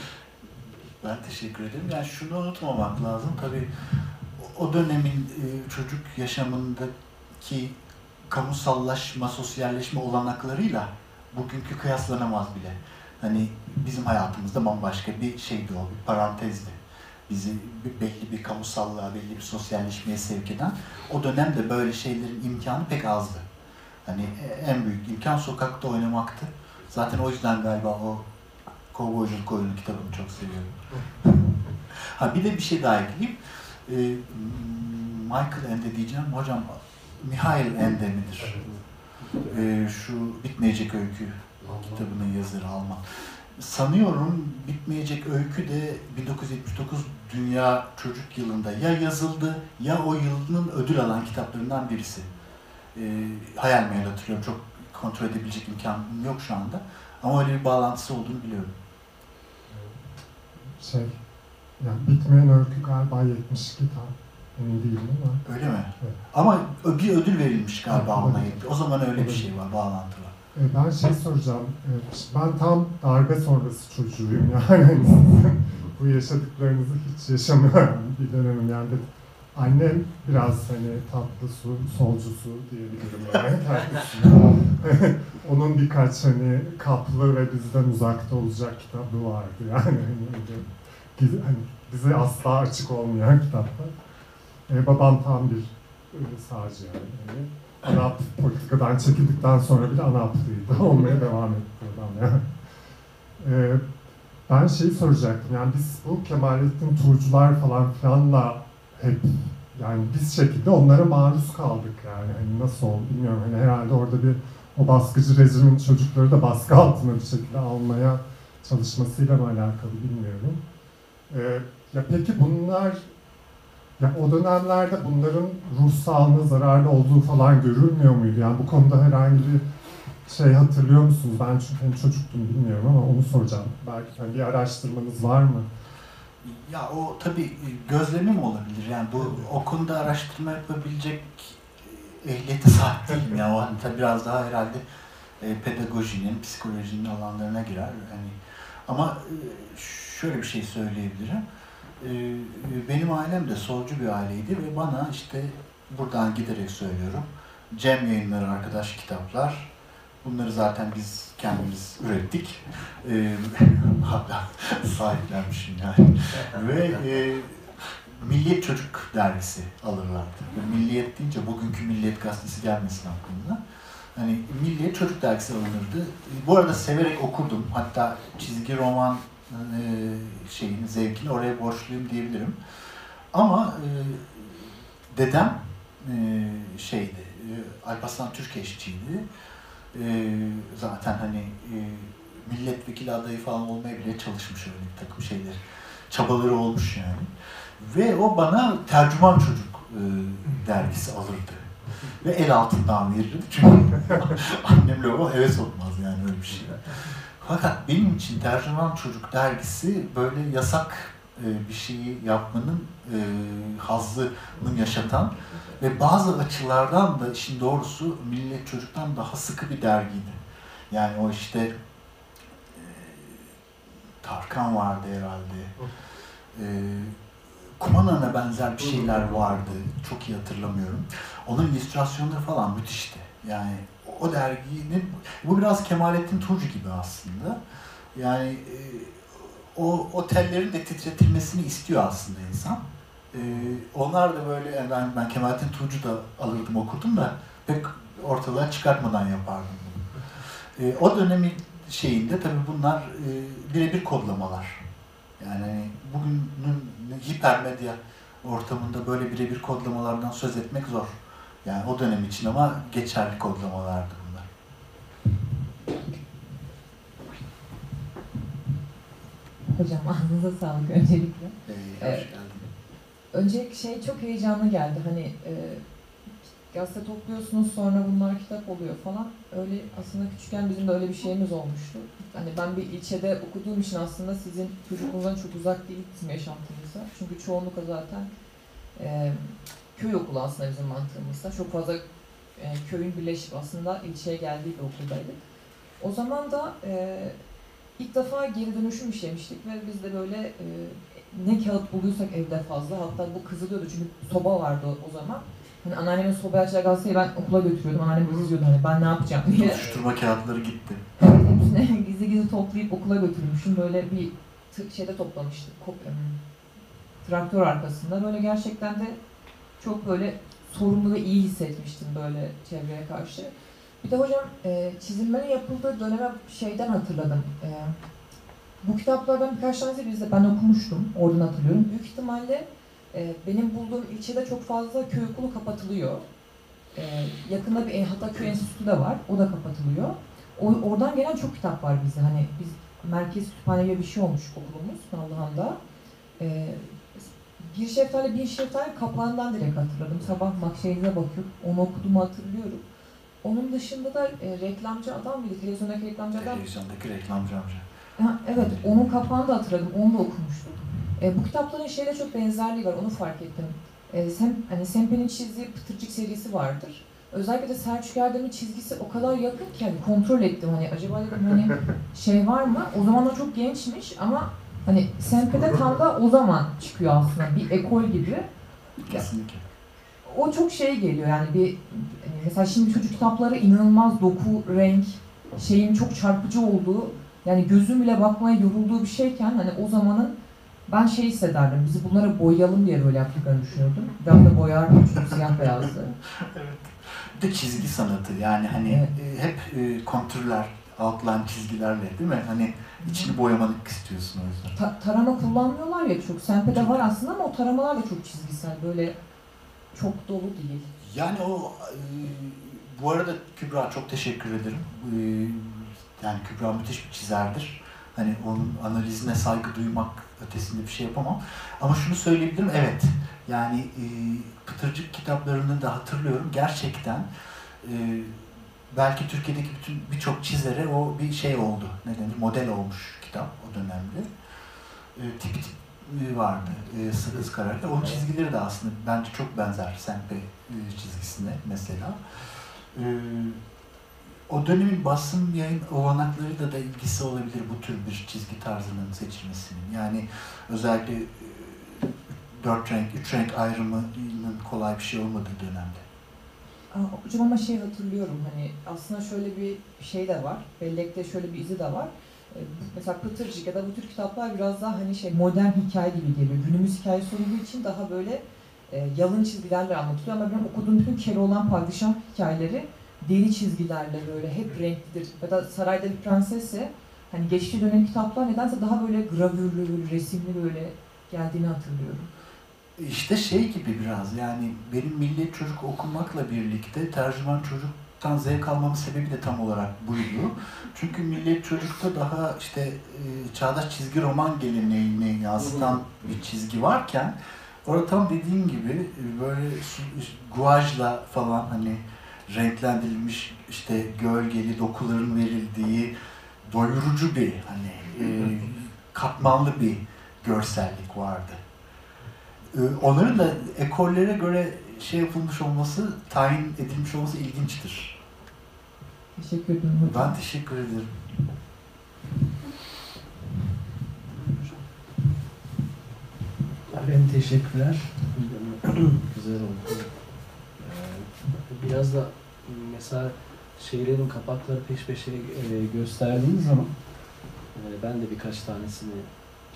S1: Ben teşekkür ederim. Yani şunu unutmamak lazım. Tabii o- dönemin e, çocuk yaşamındaki kamusallaşma, sosyalleşme olanaklarıyla bugünkü kıyaslanamaz bile. Hani bizim hayatımızda bambaşka bir şeydi o, bir parantezdi. Bizi belli bir kamusallığa, belli bir sosyalleşmeye sevk eden. O dönemde böyle şeylerin imkanı pek azdı. Hani e, en büyük imkan sokakta oynamaktı. Zaten o yüzden galiba o Kovboyculuk oyunu kitabını çok seviyorum. *laughs* ha bir de bir şey daha ekleyeyim. Ee, Michael Ende diyeceğim. Hocam Mihail Ende midir? Ee, şu Bitmeyecek Öykü kitabının yazarı Alman. Sanıyorum Bitmeyecek Öykü de 1979 Dünya Çocuk Yılı'nda ya yazıldı ya o yılın ödül alan kitaplarından birisi. Ee, hayal meyil hatırlıyorum. Çok kontrol edebilecek imkanım yok şu anda. Ama öyle bir bağlantısı olduğunu biliyorum.
S4: Şey,
S3: Yani bitmeyen öykü galiba 72 tam. Emin değilim ama.
S1: Öyle mi?
S3: Evet.
S1: Ama bir ödül verilmiş galiba
S3: Evet,
S1: ona. O zaman öyle bir şey var, bağlantı var.
S3: E, ben şey soracağım. E, ben tam darbe sonrası çocuğuyum *laughs* yani. Sizin bu yaşadıklarınızı hiç yaşamıyorum bir dönemim yani. Annem biraz hani tatlı su, solcusu diyebilirim yani *laughs* kendisine. *laughs* Onun birkaç hani kaplı ve bizden uzakta olacak kitabı vardı yani. Hani, hani bize asla açık olmayan kitaplar. E, babam tam bir e, sağcı yani. Hani, ANAP politikadan çekildikten sonra bile ANAP'lıydı. *laughs* Olmaya devam etti adam yani. Ee, ben şeyi soracaktım. Yani biz bu Kemalettin Turcular falan filanla hep yani biz şekilde onlara maruz kaldık yani. Hani nasıl oldu bilmiyorum. Hani herhalde orada bir o baskıcı rejimin çocukları da baskı altına bir şekilde almaya çalışmasıyla mı alakalı bilmiyorum. Ee, ya peki bunlar ya o dönemlerde bunların ruh sağlığına zararlı olduğu falan görülmüyor muydu? Yani bu konuda herhangi bir şey hatırlıyor musunuz? Ben çünkü hem çocuktum bilmiyorum ama onu soracağım. Belki hani bir araştırmanız var mı?
S1: Ya o tabii gözlemim olabilir. Yani bu o konuda araştırma yapabilecek e, ehliyete sahip değilim. Yani o hani biraz daha herhalde e, pedagojinin, psikolojinin alanlarına girer. Hani ama e, şöyle bir şey söyleyebilirim. E, Benim ailem de solcu bir aileydi ve bana işte buradan giderek söylüyorum. Cem yayınları arkadaş kitaplar. Bunları zaten biz kendimiz ürettik. *laughs* E, Hatta sahiplenmişim yani. Ve e, Milliyet Çocuk dergisi alırlardı. Milliyet deyince bugünkü Milliyet gazetesi gelmesin aklımda. Hani Milliyet Çocuk dergisi alınırdı. Bu arada severek okurdum. Hatta çizgi roman şeyini, zevkini oraya borçluyum diyebilirim. Ama e, dedem e, şeydi, e, Alparslan Türkeşçiydi. E, zaten hani e, milletvekili adayı falan olmaya bile çalışmış öyle bir takım şeyler. Çabaları olmuş yani. Ve o bana tercüman çocuk e, dergisi alırdı. Ve el altından verirdi. Çünkü *laughs* annemle o heves olmaz yani öyle bir şey. Fakat benim için tercüman çocuk dergisi böyle yasak e, bir şeyi yapmanın e, hazzını yaşatan ve bazı açılardan da işin doğrusu Millet Çocuk'tan daha sıkı bir dergiydi. Yani o işte e, Tarkan vardı herhalde. Kumanan'a benzer bir şeyler vardı. Çok iyi hatırlamıyorum. Onun illüstrasyonları falan müthişti. Yani o derginin, bu biraz Kemalettin Turcu gibi aslında. Yani e, o otellerin de titretilmesini istiyor aslında insan. E, onlar da böyle, ben, ben Kemalettin Turcu da alırdım okurdum da pek ortalığa çıkartmadan yapardım bunu. E, o dönemin şeyinde tabii bunlar birebir kodlamalar. Yani bugünün hipermedya ortamında böyle birebir kodlamalardan söz etmek zor. Yani o dönem için ama geçerli kodlamalardı bunlar.
S6: Hocam ağzınıza sağlık öncelikle.
S1: Ee, hoş geldin.
S6: Öncelikle şey çok heyecanlı geldi. Hani e, gazete topluyorsunuz sonra bunlar kitap oluyor falan. Öyle aslında küçükken bizim de öyle bir şeyimiz olmuştu. Hani ben bir ilçede okuduğum için aslında sizin çocukluğunuzdan çok uzak değil bizim yaşantınızda. Çünkü çoğunlukla zaten e, köy okulu aslında bizim mantığımızda. Çok fazla e, köyün birleşip aslında ilçeye geldiği bir okuldaydık. O zaman da e, ilk defa geri dönüşüm işlemiştik ve biz de böyle e, ne kağıt buluysak evde fazla hatta bu kızılıyordu çünkü soba vardı o, zaman. Hani anneannemin sobaya açacağı gazeteyi ben okula götürüyordum. Anneannem izliyordu hani ben ne yapacağım diye.
S1: Tutuşturma kağıtları gitti.
S6: Evet, hepsini *laughs* gizli gizli toplayıp okula götürmüşüm. Böyle bir şeyde toplamıştık. Traktör arkasında. Böyle gerçekten de çok böyle sorumlu ve iyi hissetmiştim böyle çevreye karşı. Bir de hocam e, çizimlerin yapıldığı döneme şeyden hatırladım. E, bu kitaplardan birkaç tanesi bizde ben okumuştum. Oradan hatırlıyorum. Büyük ihtimalle e, benim bulduğum ilçede çok fazla köy okulu kapatılıyor. E, yakında bir hatta köy enstitüsü de var. O da kapatılıyor. O, oradan gelen çok kitap var bizde. Hani biz merkez kütüphane gibi bir şey olmuş okulumuz Nallıhan'da. Ee, bir şeftali bir şeftali kapağından direkt hatırladım. Sabah makşeyinize bakıp onu okuduğumu hatırlıyorum. Onun dışında da e, reklamcı adam mıydı? Televizyondaki reklamcı adam.
S1: Televizyondaki reklamcı amca.
S6: Ha, evet, onun kapağını da hatırladım. Onu da okumuştum. E, bu kitapların şeyle çok benzerliği var, onu fark ettim. E, Sem, hani Sempe'nin çizdiği Pıtırcık serisi vardır. Özellikle de Selçuk Erdem'in çizgisi o kadar yakın ki hani kontrol ettim hani acaba dedim hani *laughs* şey var mı? O zaman o çok gençmiş ama hani Sempe'de tam da o zaman çıkıyor aslında bir ekol gibi.
S1: Kesinlikle.
S6: O çok şey geliyor yani bir hani mesela şimdi çocuk kitapları inanılmaz doku, renk, şeyin çok çarpıcı olduğu yani gözüm bile bakmaya yorulduğu bir şeyken hani o zamanın ben şey hissederdim, bizi bunlara boyayalım diye böyle yaptıklarını düşünüyordum. Ben de boyardım çünkü siyah beyazdı. *laughs*
S1: Bir de çizgi sanatı yani hani
S6: Evet.
S1: e, hep e, kontürler, outline çizgilerle değil mi? Hani içini boyamalık istiyorsun o yüzden.
S6: Ta- tarama kullanmıyorlar ya çok. Sempe'de var aslında ama o taramalar da çok çizgisel. Böyle çok dolu değil.
S1: Yani o e, bu arada Kübra çok teşekkür ederim. E, yani Kübra müthiş bir çizerdir. Hani onun analizine saygı duymak ötesinde bir şey yapamam. Ama şunu söyleyebilirim, evet. Yani e, Pıtırcık kitaplarını da hatırlıyorum. Gerçekten e, belki Türkiye'deki bütün birçok çizere o bir şey oldu. Ne denir? Model olmuş kitap o dönemde. E, tipi tip e, vardı. E, Sıkız karakter. Onun çizgileri de aslında bence çok benzer Sempe e, çizgisine mesela. E, o dönemin basın yayın olanaklarıyla da ilgisi olabilir bu tür bir çizgi tarzının seçilmesinin. Yani özellikle e, dört renk, üç renk ayrımının kolay bir şey olmadığı dönemde.
S6: Aa, ama şey hatırlıyorum hani aslında şöyle bir şey de var. Bellekte şöyle bir izi de var. Ee, Mesela Pıtırcık ya da bu tür kitaplar biraz daha hani şey modern hikaye gibi geliyor. Günümüz hikayesi olduğu için daha böyle e, yalın çizgilerle anlatılıyor ama benim okuduğum bütün Keloğlan padişah hikayeleri deri çizgilerle böyle hep renklidir. Ya da Sarayda bir Prensesse hani geçtiği dönem kitaplar nedense daha böyle gravürlü, resimli böyle geldiğini hatırlıyorum.
S1: İşte şey gibi biraz yani benim millet çocuk okumakla birlikte tercüman çocuktan zevk almamın sebebi de tam olarak buydu. Çünkü millet çocukta daha işte e, çağdaş çizgi roman geleneğini yansıtan bir çizgi varken orada tam dediğim gibi böyle guajla falan hani renklendirilmiş işte gölgeli dokuların verildiği doyurucu bir hani e, katmanlı bir görsellik vardı. Ee, Onların da ekollere göre şey yapılmış olması, tayin edilmiş olması ilginçtir.
S6: Teşekkür ederim hocam.
S1: Ben teşekkür ederim.
S7: Ben teşekkürler. *clears throat* Güzel oldu. Ee, Biraz da mesela şeylerin kapakları peş peşe e, gösterdiğiniz zaman e, ben de birkaç tanesini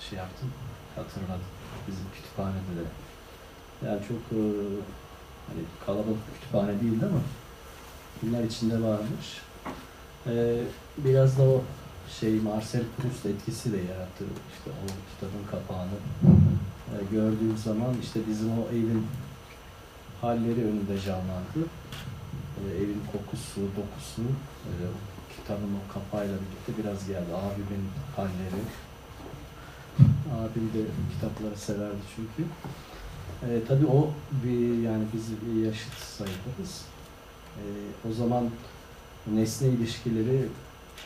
S7: şey yaptım, hatırladım bizim kütüphanede de. Yani çok e, hani kalabalık kütüphane değildi ama bunlar içinde varmış. E, Biraz da o şey Marcel Proust etkisi de yarattı. İşte o kitabın kapağını e, gördüğüm zaman işte bizim o evin halleri önünde canlandı. E, evin kokusu, dokusu, e, kitabın o kapağıyla birlikte biraz geldi. Abimin halleri. Abim de kitapları severdi çünkü. E, tabii o bir yani biz bir yaşıt sayılırız. E, o zaman nesne ilişkileri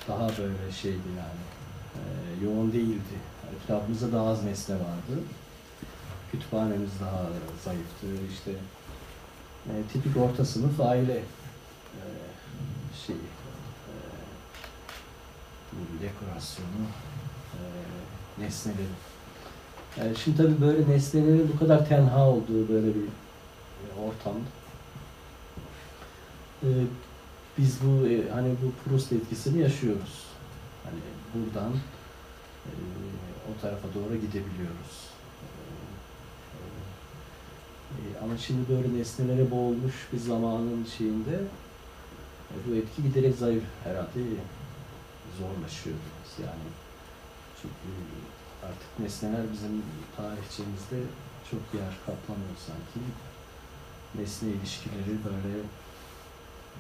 S7: daha böyle şeydi yani. E, yoğun değildi. Etrafımızda daha az nesne vardı kütüphanemiz daha zayıftı. İşte e, tipik orta sınıf aile e, şey e, dekorasyonu nesneleri. Yani şimdi tabii böyle nesnelerin bu kadar tenha olduğu böyle bir e, ortam. E, biz bu e, hani bu Proust etkisini yaşıyoruz. Hani buradan e, o tarafa doğru gidebiliyoruz. Ee, Ama şimdi böyle nesnelere boğulmuş bir zamanın şeyinde e, bu etki giderek zayıf herhalde zorlaşıyor yani. Çünkü artık nesneler bizim tarihçemizde çok yer kaplamıyor sanki. Nesne ilişkileri böyle,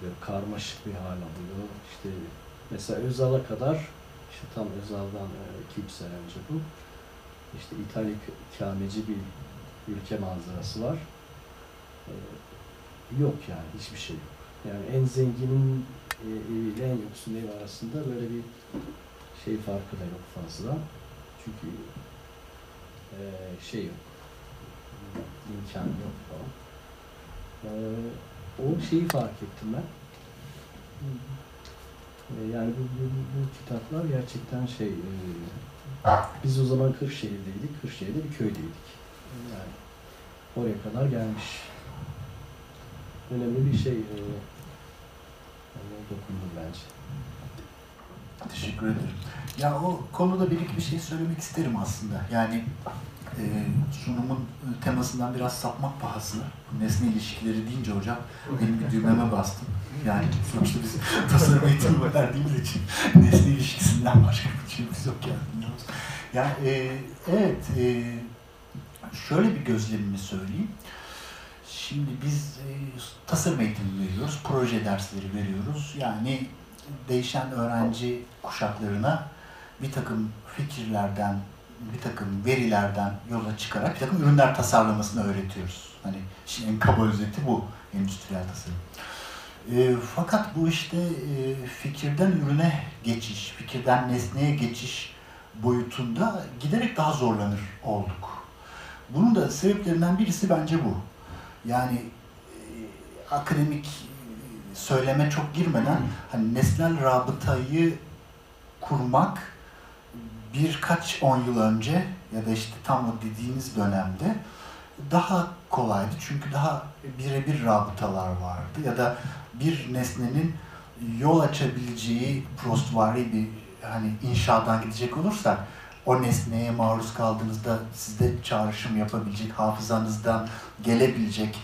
S7: böyle karmaşık bir hal alıyor. İşte mesela Özal'a kadar işte tam Özal'dan e, iki üç sene önce bu. İşte İtalya ikameci bir ülke manzarası var. Ee, yok yani hiçbir şey yok. Yani en zenginin e, eviyle en yoksun ev arasında böyle bir şey farkı da yok fazla. Çünkü Ee, şey yok. İmkanı yok falan. Ee, o şeyi fark ettim ben. Ee, yani bu, bu, bu, kitaplar gerçekten şey e, biz o zaman Kırşehir'deydik. Kırşehir'de bir köydeydik. Yani oraya kadar gelmiş. Önemli bir şey. E, yani dokundum bence.
S1: Teşekkür ederim. Ya o konuda bir iki bir şey söylemek isterim aslında. Yani e, sunumun e, temasından biraz sapmak pahasına. Nesne ilişkileri deyince hocam benim bir düğmeme bastım. Yani sonuçta biz *laughs* tasarım eğitimi verdiğimiz için *laughs* nesne ilişkisinden başka bir şeyimiz yok yani. Yani e, evet e, şöyle bir gözlemimi söyleyeyim. Şimdi biz e, tasarım eğitimi veriyoruz, proje dersleri veriyoruz. Yani değişen öğrenci kuşaklarına bir takım fikirlerden, bir takım verilerden yola çıkarak bir takım ürünler tasarlamasını öğretiyoruz. Hani şimdi en kaba özeti bu endüstriyel tasarım. E, fakat bu işte e, fikirden ürüne geçiş, fikirden nesneye geçiş boyutunda giderek daha zorlanır olduk. Bunun da sebeplerinden birisi bence bu. Yani e, akademik söyleme çok girmeden hani nesnel rabıtayı kurmak birkaç on yıl önce ya da işte tam o dediğiniz dönemde daha kolaydı. Çünkü daha birebir rabıtalar vardı ya da bir nesnenin yol açabileceği prostvari bir hani inşadan gidecek olursak o nesneye maruz kaldığınızda sizde çağrışım yapabilecek, hafızanızdan gelebilecek,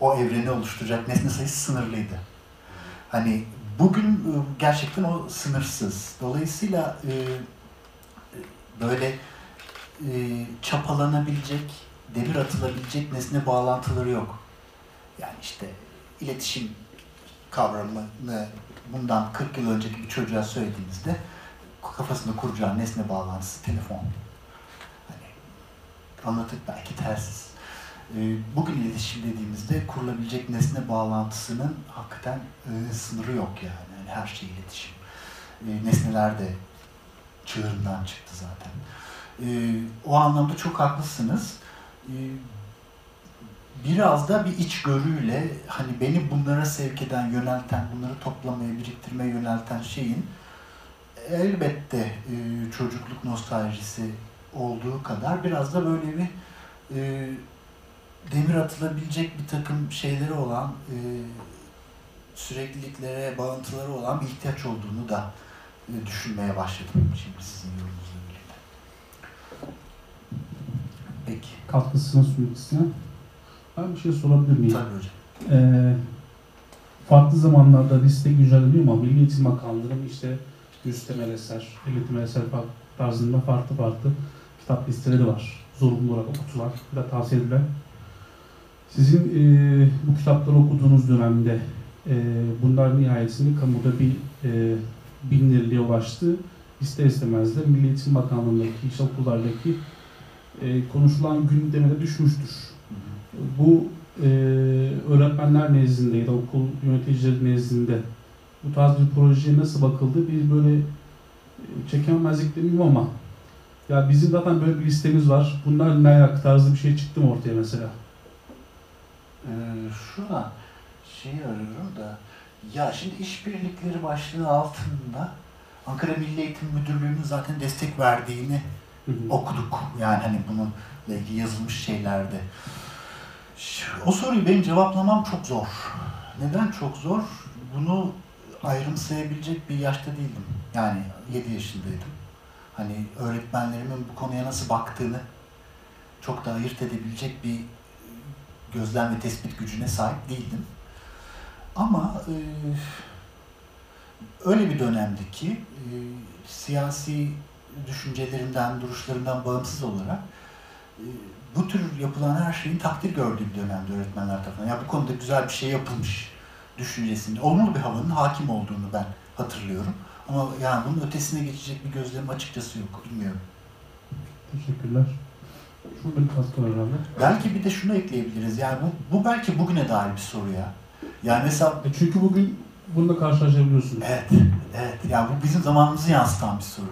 S1: o evreni oluşturacak nesne sayısı sınırlıydı. Hani bugün e, gerçekten o sınırsız. Dolayısıyla e, böyle e, çapalanabilecek, demir atılabilecek nesne bağlantıları yok. Yani işte iletişim kavramını bundan 40 yıl önceki bir çocuğa söylediğinizde kafasında kuracağı nesne bağlantısı telefon. Hani anlatıp belki tersiz. Ee, Bugün iletişim dediğimizde kurulabilecek nesne bağlantısının hakikaten e, sınırı yok yani. yani her şey iletişim. E, nesneler de çığırından çıktı zaten. E, o anlamda çok haklısınız. Biraz da bir içgörüyle hani beni bunlara sevk eden, yönelten, bunları toplamaya, biriktirmeye yönelten şeyin elbette e, çocukluk nostaljisi olduğu kadar biraz da böyle bir e, demir atılabilecek bir takım şeyleri olan, e, sürekliliklere, bağıntıları olan bir ihtiyaç olduğunu da e, düşünmeye başladım şimdi sizin yorumunuzla birlikte. Peki.
S4: Katkısını sunmak isteyen. Ben bir şey sorabilir miyim?
S1: Tabii hocam.
S4: Ee, farklı zamanlarda liste güncelleniyor ama Milli Eğitim Bakanlığı'nın işte yüz temel eser, elli temel eser fa- tarzında farklı farklı kitap listeleri var. Zorunlu olarak okutulan da tavsiye edilen. Sizin e, bu kitapları okuduğunuz dönemde e, bunlar nihayetinde kamuda bir e, bilinirliğe ulaştı. İster istemez de Milli Eğitim Bakanlığı'ndaki, işte okullardaki e, konuşulan gündeme de düşmüştür. Bu e, öğretmenler nezdinde ya da okul yöneticileri nezdinde bu tarz bir projeye nasıl bakıldı? Bir böyle e, çekememezlik demeyeyim ama ya bizim zaten böyle bir listemiz var. Bunlar ne ayak tarzı bir şey çıktı mı ortaya mesela?
S1: Ee, şu an şeyi arıyorum da ya şimdi işbirlikleri başlığı altında Ankara Milli Eğitim Müdürlüğü'nün zaten destek verdiğini
S4: Hı hı.
S1: okuduk. Yani hani bununla ilgili yazılmış şeylerde. O soruyu benim cevaplamam çok zor. Neden çok zor? Bunu ayrımsayabilecek bir yaşta değildim. Yani 7 yaşındaydım. Hani öğretmenlerimin bu konuya nasıl baktığını çok da ayırt edebilecek bir gözlem ve tespit gücüne sahip değildim. Ama e, öyle bir dönemdi ki e, siyasi düşüncelerimden, duruşlarımdan bağımsız olarak e, bu tür yapılan her şeyin takdir gördüğü bir dönemde öğretmenler tarafından. Ya bu konuda güzel bir şey yapılmış düşüncesinde, olumlu bir havanın hakim olduğunu ben hatırlıyorum. Ama yani bunun ötesine geçecek bir gözlemim açıkçası yok, bilmiyorum.
S4: Teşekkürler. Herhalde.
S1: Belki bir de şunu ekleyebiliriz. Yani bu, bu belki bugüne dair bir soru ya. Yani mesela
S4: E çünkü bugün bununla karşılaşabiliyorsunuz.
S1: Evet, evet. Yani bu bizim zamanımızı yansıtan bir soru.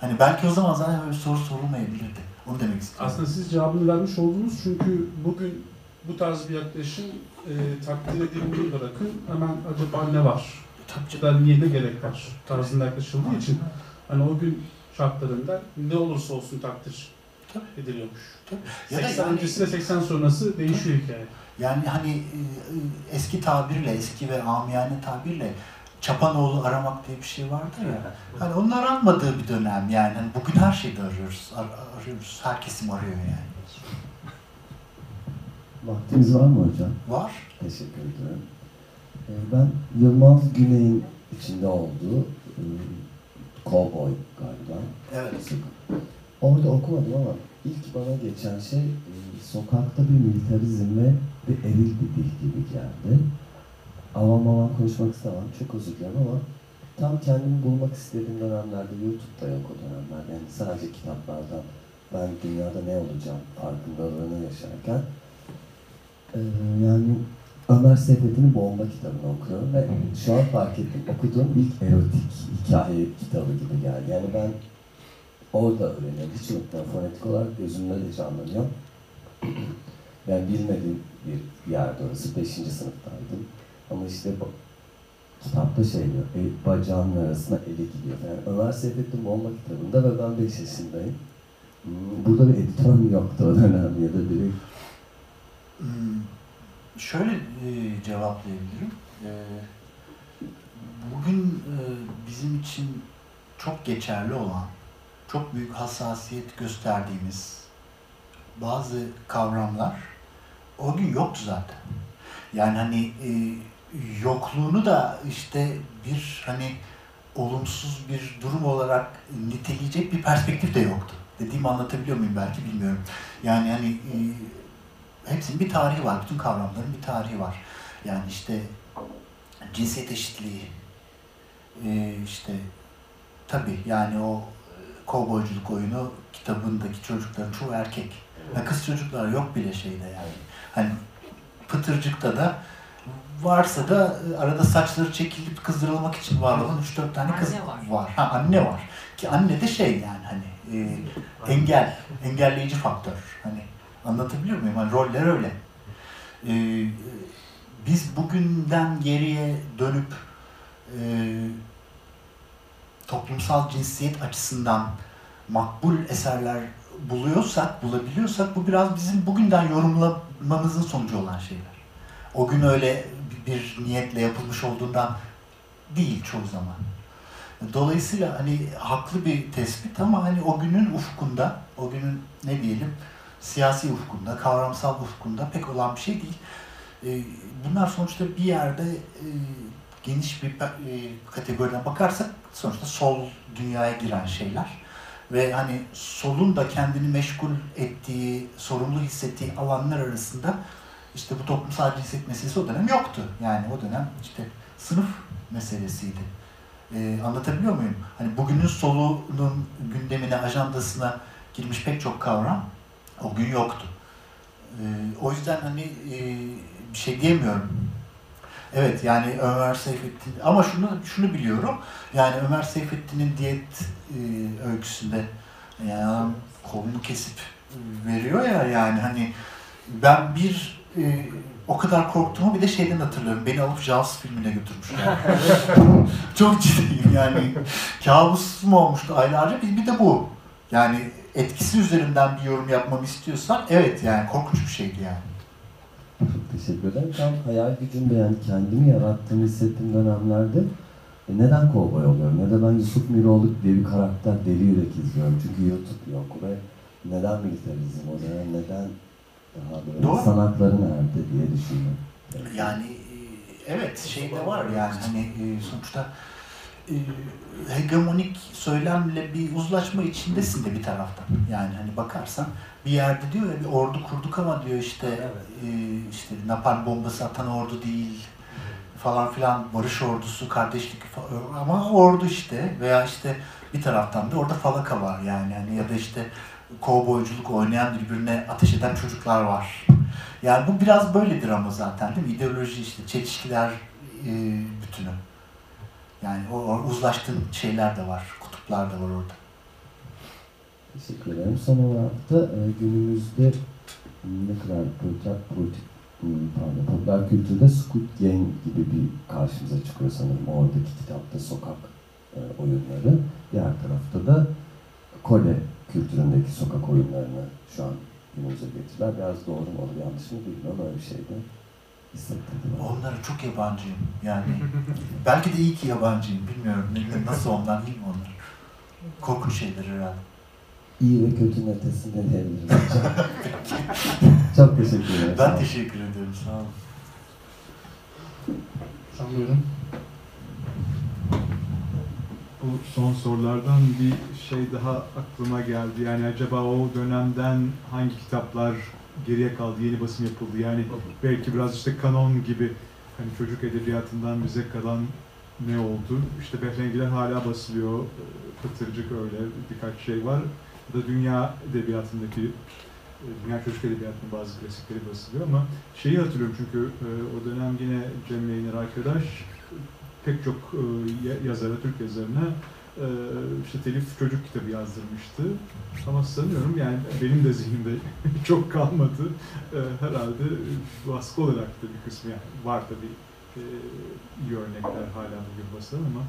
S1: Hani belki o zaman zaten böyle bir soru sorulmayabilirdi. Onu demek istiyorum.
S4: Aslında siz cevabını vermiş oldunuz çünkü bugün bu tarz bir yaklaşım e, takdir edilmeyi bırakın hemen acaba ne var?
S1: Tabii
S4: da niye ne gerek var tarzında yaklaşıldığı için hani o gün şartlarında ne olursa olsun takdir
S1: Tabii.
S4: ediliyormuş.
S1: Ya da
S4: 80
S1: yani-
S4: öncesiyle 80 sonrası değişiyor hikaye.
S1: Yani hani e, eski tabirle, eski ve amiyane tabirle çapanoğlu aramak diye bir şey vardır ya. Hani onun aranmadığı bir dönem yani. Hani bugün her şeyde arıyoruz. Ar- arıyoruz. Her kesim arıyor yani.
S5: Vaktimiz var mı hocam?
S1: Var.
S5: Teşekkür ederim. Ee, Ben Yılmaz Güney'in içinde olduğu e, Cowboy galiba.
S1: Evet.
S5: Orada okumadım ama ilk bana geçen şey e, sokakta bir militarizm ve bir eril bir dil gibi geldi. Avam avam konuşmak istemem, çok özür dilerim ama tam kendimi bulmak istediğim dönemlerde YouTube'da yok o dönemler. Yani sadece kitaplardan ben dünyada ne olacağım farkındalığını yaşarken e, yani Ömer Seyfettin'in Bomba kitabını okuyorum ve şu an fark ettim okuduğum ilk erotik hikaye kitabı gibi geldi. Yani ben orada öğreniyorum. Hiç unutmuyorum. Fonetik olarak gözümde de canlanıyor. *clears throat* Yani bilmediğim bir yerde orası. Beşinci sınıftaydım. Ama işte kitapta şey diyor, e, bacağının arasına eli gidiyor. Yani Ömer Seyfettin Bomba kitabında ve ben 5 yaşındayım. Hmm, Burada bir editör mü yoktu o dönem ya da biri
S1: Hmm, Şöyle e, cevaplayabilirim. E, bugün e, bizim için çok geçerli olan, çok büyük hassasiyet gösterdiğimiz bazı kavramlar o gün yoktu zaten. Yani hani e, yokluğunu da işte bir hani olumsuz bir durum olarak niteleyecek bir perspektif de yoktu. Dediğimi anlatabiliyor muyum belki bilmiyorum. Yani hani e, hepsinin bir tarihi var. Bütün kavramların bir tarihi var. Yani işte cinsiyet eşitliği, e, işte tabii yani o kovboyculuk oyunu kitabındaki çocukların çoğu erkek. Ha, kız çocuklar yok bile şeyde yani. Hani Pıtırcık'ta da varsa da e, arada saçları çekilip kızdırılmak için var olan 3-4 tane kız
S6: Anne var.
S1: var. Ha anne var. Ki anne de şey yani hani e, engel, engelleyici faktör. Hani anlatabiliyor muyum? Hani roller öyle. E, biz bugünden geriye dönüp e, toplumsal cinsiyet açısından makbul eserler buluyorsak, bulabiliyorsak bu biraz bizim bugünden yorumlamamızın sonucu olan şeyler. O gün öyle bir niyetle yapılmış olduğundan değil çoğu zaman. Dolayısıyla hani haklı bir tespit ama hani o günün ufkunda, o günün ne diyelim siyasi ufkunda, kavramsal ufkunda pek olan bir şey değil. Ee, Bunlar sonuçta bir yerde e, geniş bir e, kategoriden bakarsak sonuçta sol dünyaya giren şeyler. Ve hani solun da kendini meşgul ettiği, sorumlu hissettiği alanlar arasında işte bu toplumsal cinsiyet meselesi o dönem yoktu. Yani o dönem işte sınıf meselesiydi. Ee, anlatabiliyor muyum? Hani bugünün solunun gündemine, ajandasına girmiş pek çok kavram o gün yoktu. Ee, o yüzden hani e, bir şey diyemiyorum. Evet yani Ömer Seyfettin ama şunu şunu biliyorum. Yani Ömer Seyfettin'in diyet e, öyküsünde yani adam kolunu kesip e, veriyor ya yani hani ben bir e, o kadar korktuğumu bir de şeyden hatırlıyorum. Beni alıp Jaws filmine götürmüşler. *laughs* Çok ciddiyim yani. Kabus mu olmuştu aylarca? Bir, bir de bu. Yani etkisi üzerinden bir yorum yapmamı istiyorsan evet yani korkunç bir şeydi yani.
S5: Teşekkür ederim. Tam hayal gücümde yani kendimi yarattığımı hissettiğim dönemlerde e, neden kovboy oluyorum? Ya da ben Yusuf Miroğlu diye bir karakter deli yürek izliyorum. Çünkü YouTube yok ve neden militarizm o dönem neden daha böyle
S1: Doğru.
S5: sanatları nerede diye düşünüyorum.
S1: Yani e, evet şey de var yani hani e, sonuçta e, hegemonik söylemle bir uzlaşma içindesin de bir taraftan. Yani hani bakarsan bir yerde diyor ya bir ordu kurduk ama diyor işte e, işte napalm bombası atan ordu değil falan filan barış ordusu, kardeşlik fa- ama ordu işte veya işte bir taraftan da orada falaka var yani yani ya da işte kovboyculuk oynayan birbirine ateş eden çocuklar var. Yani bu biraz böyledir ama zaten değil mi? İdeoloji işte çelişkiler e, bütünü. Yani o, o uzlaştığın şeyler de var, kutuplar da var orada.
S5: Teşekkür ederim. Son olarak da e, günümüzde ne kadar popüler, politik, hmm, pardon, popüler kültürde Squid Game gibi bir karşımıza çıkıyor sanırım. Oradaki kitapta sokak e, oyunları. Diğer tarafta da Kore kültüründeki sokak oyunlarını şu an günümüze getirdiler. Biraz doğru mu olur yanlış mı bilmiyorum. Öyle bir şey bana.
S1: Onlara çok yabancıyım yani. Belki de iyi ki yabancıyım. Bilmiyorum nasıl onlar değil mi onlar? Korkunç şeyler herhalde.
S5: İyi ve kötünün ötesinde diyebiliriz. *laughs* Çok teşekkür ederim.
S1: Ben teşekkür ederim. Sağ olun.
S4: Buyurun.
S2: Bu son sorulardan bir şey daha aklıma geldi. Yani acaba o dönemden hangi kitaplar geriye kaldı, yeni basım yapıldı? Yani belki biraz işte kanon gibi hani çocuk edebiyatından bize kalan ne oldu? İşte Behrengiler hala basılıyor, Pıtırcık öyle birkaç şey var. Da dünya edebiyatındaki, e, dünya çocuk edebiyatının bazı klasikleri basılıyor ama şeyi hatırlıyorum çünkü e, o dönem yine Cem Yayıner arkadaş pek çok e, ya- yazara, Türk yazarına e, işte telif çocuk kitabı yazdırmıştı. Ama sanıyorum yani benim de zihnimde *laughs* çok kalmadı. E, herhalde baskı olarak da bir kısmı yani var tabii e, iyi örnekler hala bugün basılan ama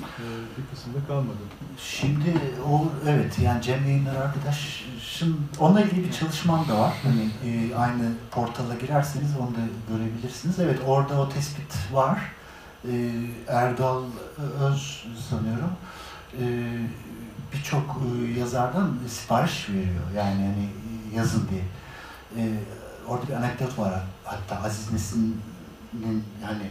S2: e, bir kısımda kalmadı.
S1: Şimdi o evet yani Cem Yayınlar arkadaşım onunla ilgili bir çalışmam da var. Hani e, aynı portala girerseniz onu da görebilirsiniz. Evet orada o tespit var. Erdal Öz sanıyorum. E, birçok e, yazardan sipariş veriyor. Yani hani yazın diye. E, orada bir anekdot var hatta Aziz Nesin'in hani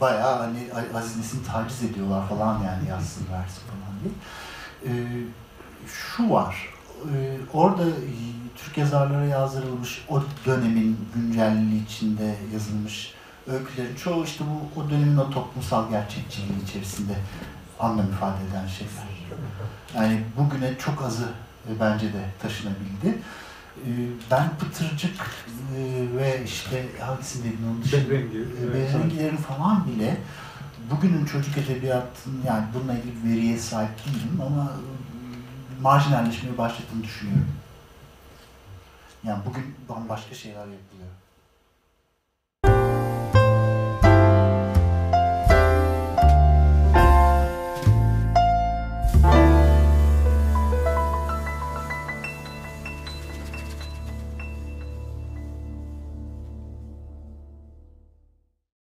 S1: bayağı hani Aziz Nesin'i taciz ediyorlar falan yani yazsın versin falan diye. Şu var, orada Türk yazarlara yazdırılmış o dönemin güncelliği içinde yazılmış öykülerin çoğu işte bu o dönemin o toplumsal gerçekçiliği içerisinde anlam ifade eden şeyler. Yani bugüne çok azı e, bence de taşınabildi. Ee, ben Pıtırcık e, ve işte hangisindeydi onun dışında? E. Behrengilerin falan bile bugünün çocuk edebiyatının yani bununla ilgili bir veriye sahip değilim ama e, marjinalleşmeye başladığını düşünüyorum. Yani bugün bambaşka şeyler yapılıyor.